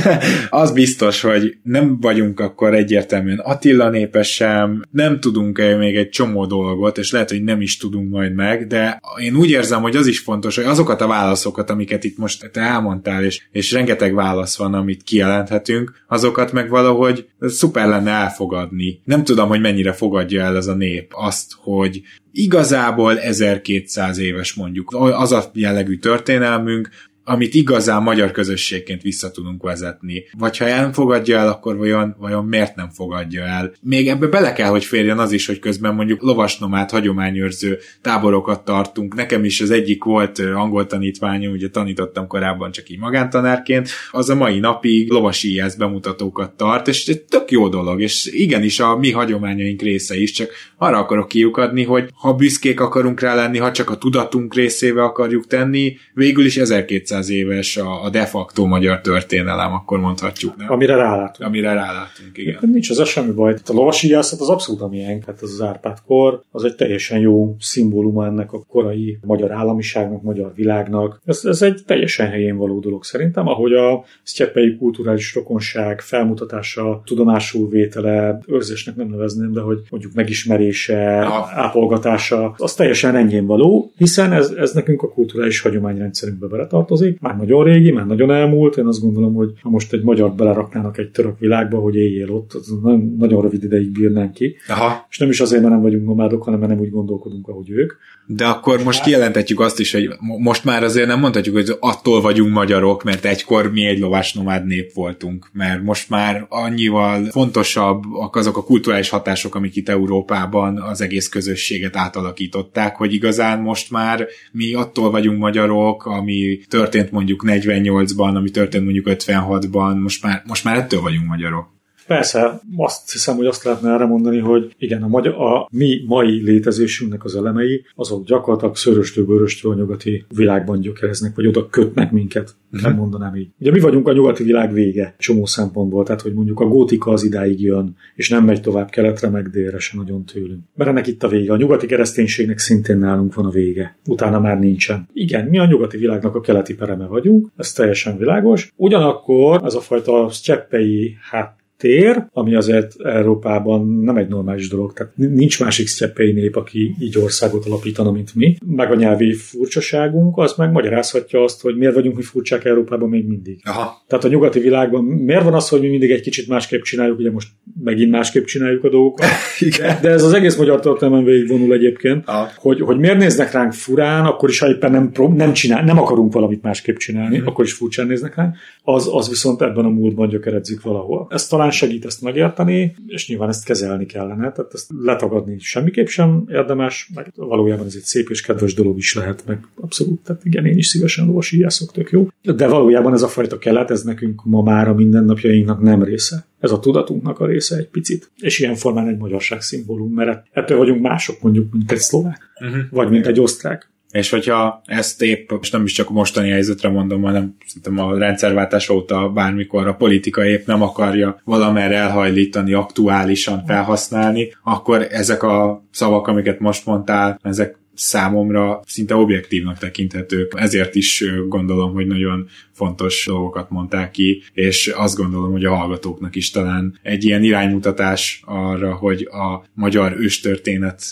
[SPEAKER 3] az biztos, hogy nem vagyunk akkor egyértelműen Attila népes sem, nem tudunk -e még egy csomó dolgot, és lehet, hogy nem is tudunk majd meg, de én úgy érzem, hogy az is fontos, hogy azokat a válaszokat, amiket itt most te elmondtál, és, és rengeteg válasz van, amit kijelenthetünk, azokat meg valahogy szuper lenne elfogadni. Nem tudom, hogy mennyire fogadja el ez a nép azt, hogy igazából 1200 éves mondjuk. Az a jellegű történelmünk, amit igazán magyar közösségként vissza tudunk vezetni. Vagy ha nem fogadja el, akkor vajon, vajon miért nem fogadja el? Még ebbe bele kell, hogy férjen az is, hogy közben mondjuk lovasnomát, hagyományőrző táborokat tartunk. Nekem is az egyik volt angol tanítványom, ugye tanítottam korábban csak így magántanárként, az a mai napig lovasi bemutatókat tart, és tök jó dolog, és igenis a mi hagyományaink része is, csak arra akarok kiukadni, hogy ha büszkék akarunk rá lenni, ha csak a tudatunk részébe akarjuk tenni, végül is 1200 200 éves a, a de facto magyar történelem, akkor mondhatjuk. Nem?
[SPEAKER 4] Amire rálátunk.
[SPEAKER 3] Amire rálátunk, igen.
[SPEAKER 4] Nincs az semmi baj. A lovasíjászat az abszolút a miénk, hát az az Árpád-kor, az egy teljesen jó szimbóluma ennek a korai magyar államiságnak, magyar világnak. Ez, ez egy teljesen helyén való dolog szerintem, ahogy a sztyeppei kulturális rokonság felmutatása, tudomásul vétele, őrzésnek nem nevezném, de hogy mondjuk megismerése, Aha. ápolgatása, az teljesen rendjén való, hiszen ez, ez nekünk a kulturális hagyományrendszerünkbe beletartozik. Már nagyon régi, már nagyon elmúlt. Én azt gondolom, hogy ha most egy magyar beleraknának egy török világba, hogy éljél ott, az nagyon, nagyon rövid ideig bírnánk ki.
[SPEAKER 3] Aha.
[SPEAKER 4] És nem is azért, mert nem vagyunk nomádok, hanem mert nem úgy gondolkodunk, ahogy ők.
[SPEAKER 3] De akkor most kijelentetjük azt is, hogy most már azért nem mondhatjuk, hogy attól vagyunk magyarok, mert egykor mi egy lovás nomád nép voltunk, mert most már annyival fontosabb azok a kulturális hatások, amik itt Európában az egész közösséget átalakították, hogy igazán most már mi attól vagyunk magyarok, ami történt mondjuk 48-ban, ami történt mondjuk 56-ban, most már, most már ettől vagyunk magyarok.
[SPEAKER 4] Persze, azt hiszem, hogy azt lehetne erre mondani, hogy igen, a, magyar, a mi mai létezésünknek az elemei, azok gyakorlatilag szöröstől bőröstől a nyugati világban gyökereznek, vagy oda kötnek minket, uh-huh. nem mondanám így. Ugye mi vagyunk a nyugati világ vége csomó szempontból, tehát hogy mondjuk a gótika az idáig jön, és nem megy tovább keletre, meg délre se nagyon tőlünk. Mert ennek itt a vége. A nyugati kereszténységnek szintén nálunk van a vége. Utána már nincsen. Igen, mi a nyugati világnak a keleti pereme vagyunk, ez teljesen világos. Ugyanakkor ez a fajta sztyeppei, hát tér, ami azért Európában nem egy normális dolog. Tehát nincs másik sztyeppei nép, aki így országot alapítana, mint mi. Meg a nyelvi furcsaságunk, az meg magyarázhatja azt, hogy miért vagyunk mi furcsák Európában még mindig.
[SPEAKER 3] Aha.
[SPEAKER 4] Tehát a nyugati világban miért van az, hogy mi mindig egy kicsit másképp csináljuk, ugye most megint másképp csináljuk a dolgokat.
[SPEAKER 3] Igen.
[SPEAKER 4] De ez az egész magyar történelmen végigvonul egyébként, hogy, hogy miért néznek ránk furán, akkor is, ha éppen nem, nem, csinál, nem akarunk valamit másképp csinálni, mm. akkor is furcsán néznek ránk, az, az viszont ebben a múltban gyökeredzik valahol. Ez talán segít ezt megérteni, és nyilván ezt kezelni kellene, tehát ezt letagadni semmiképp sem érdemes, meg valójában ez egy szép és kedves dolog is lehet, meg abszolút, tehát igen, én is szívesen lovasíjászok, tök jó. De valójában ez a fajta kelet, ez nekünk ma már a mindennapjainknak nem része. Ez a tudatunknak a része egy picit. És ilyen formán egy magyarság szimbólum, mert ettől vagyunk mások mondjuk, mint egy szlovák, uh-huh. vagy mint egy osztrák.
[SPEAKER 3] És hogyha ezt épp, és nem is csak a mostani helyzetre mondom, hanem szerintem a rendszerváltás óta bármikor a politika épp nem akarja valamerre elhajlítani, aktuálisan felhasználni, akkor ezek a szavak, amiket most mondtál, ezek számomra szinte objektívnak tekinthetők. Ezért is gondolom, hogy nagyon fontos dolgokat mondták ki, és azt gondolom, hogy a hallgatóknak is talán egy ilyen iránymutatás arra, hogy a magyar őstörténet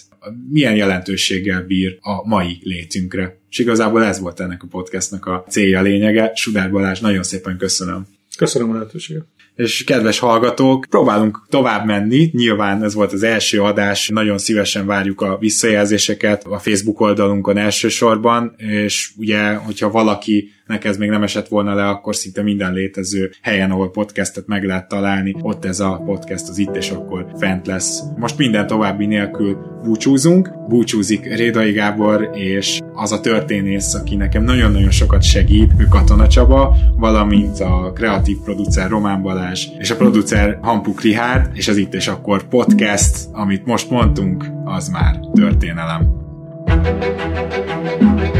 [SPEAKER 3] milyen jelentőséggel bír a mai létünkre. És igazából ez volt ennek a podcastnak a célja, lényege. Sudár Balázs, nagyon szépen köszönöm.
[SPEAKER 4] Köszönöm a lehetőséget
[SPEAKER 3] és kedves hallgatók, próbálunk tovább menni, nyilván ez volt az első adás, nagyon szívesen várjuk a visszajelzéseket a Facebook oldalunkon elsősorban, és ugye, hogyha valaki ez még nem esett volna le, akkor szinte minden létező helyen, ahol podcastet meg lehet találni, ott ez a podcast az itt és akkor fent lesz. Most minden további nélkül búcsúzunk, búcsúzik Rédai Gábor, és az a történész, aki nekem nagyon-nagyon sokat segít, ő Katona Csaba, valamint a kreatív producer Román Balázs, és a producer Hampuk Rihárd, és az itt és akkor podcast, amit most mondtunk, az már történelem. thank you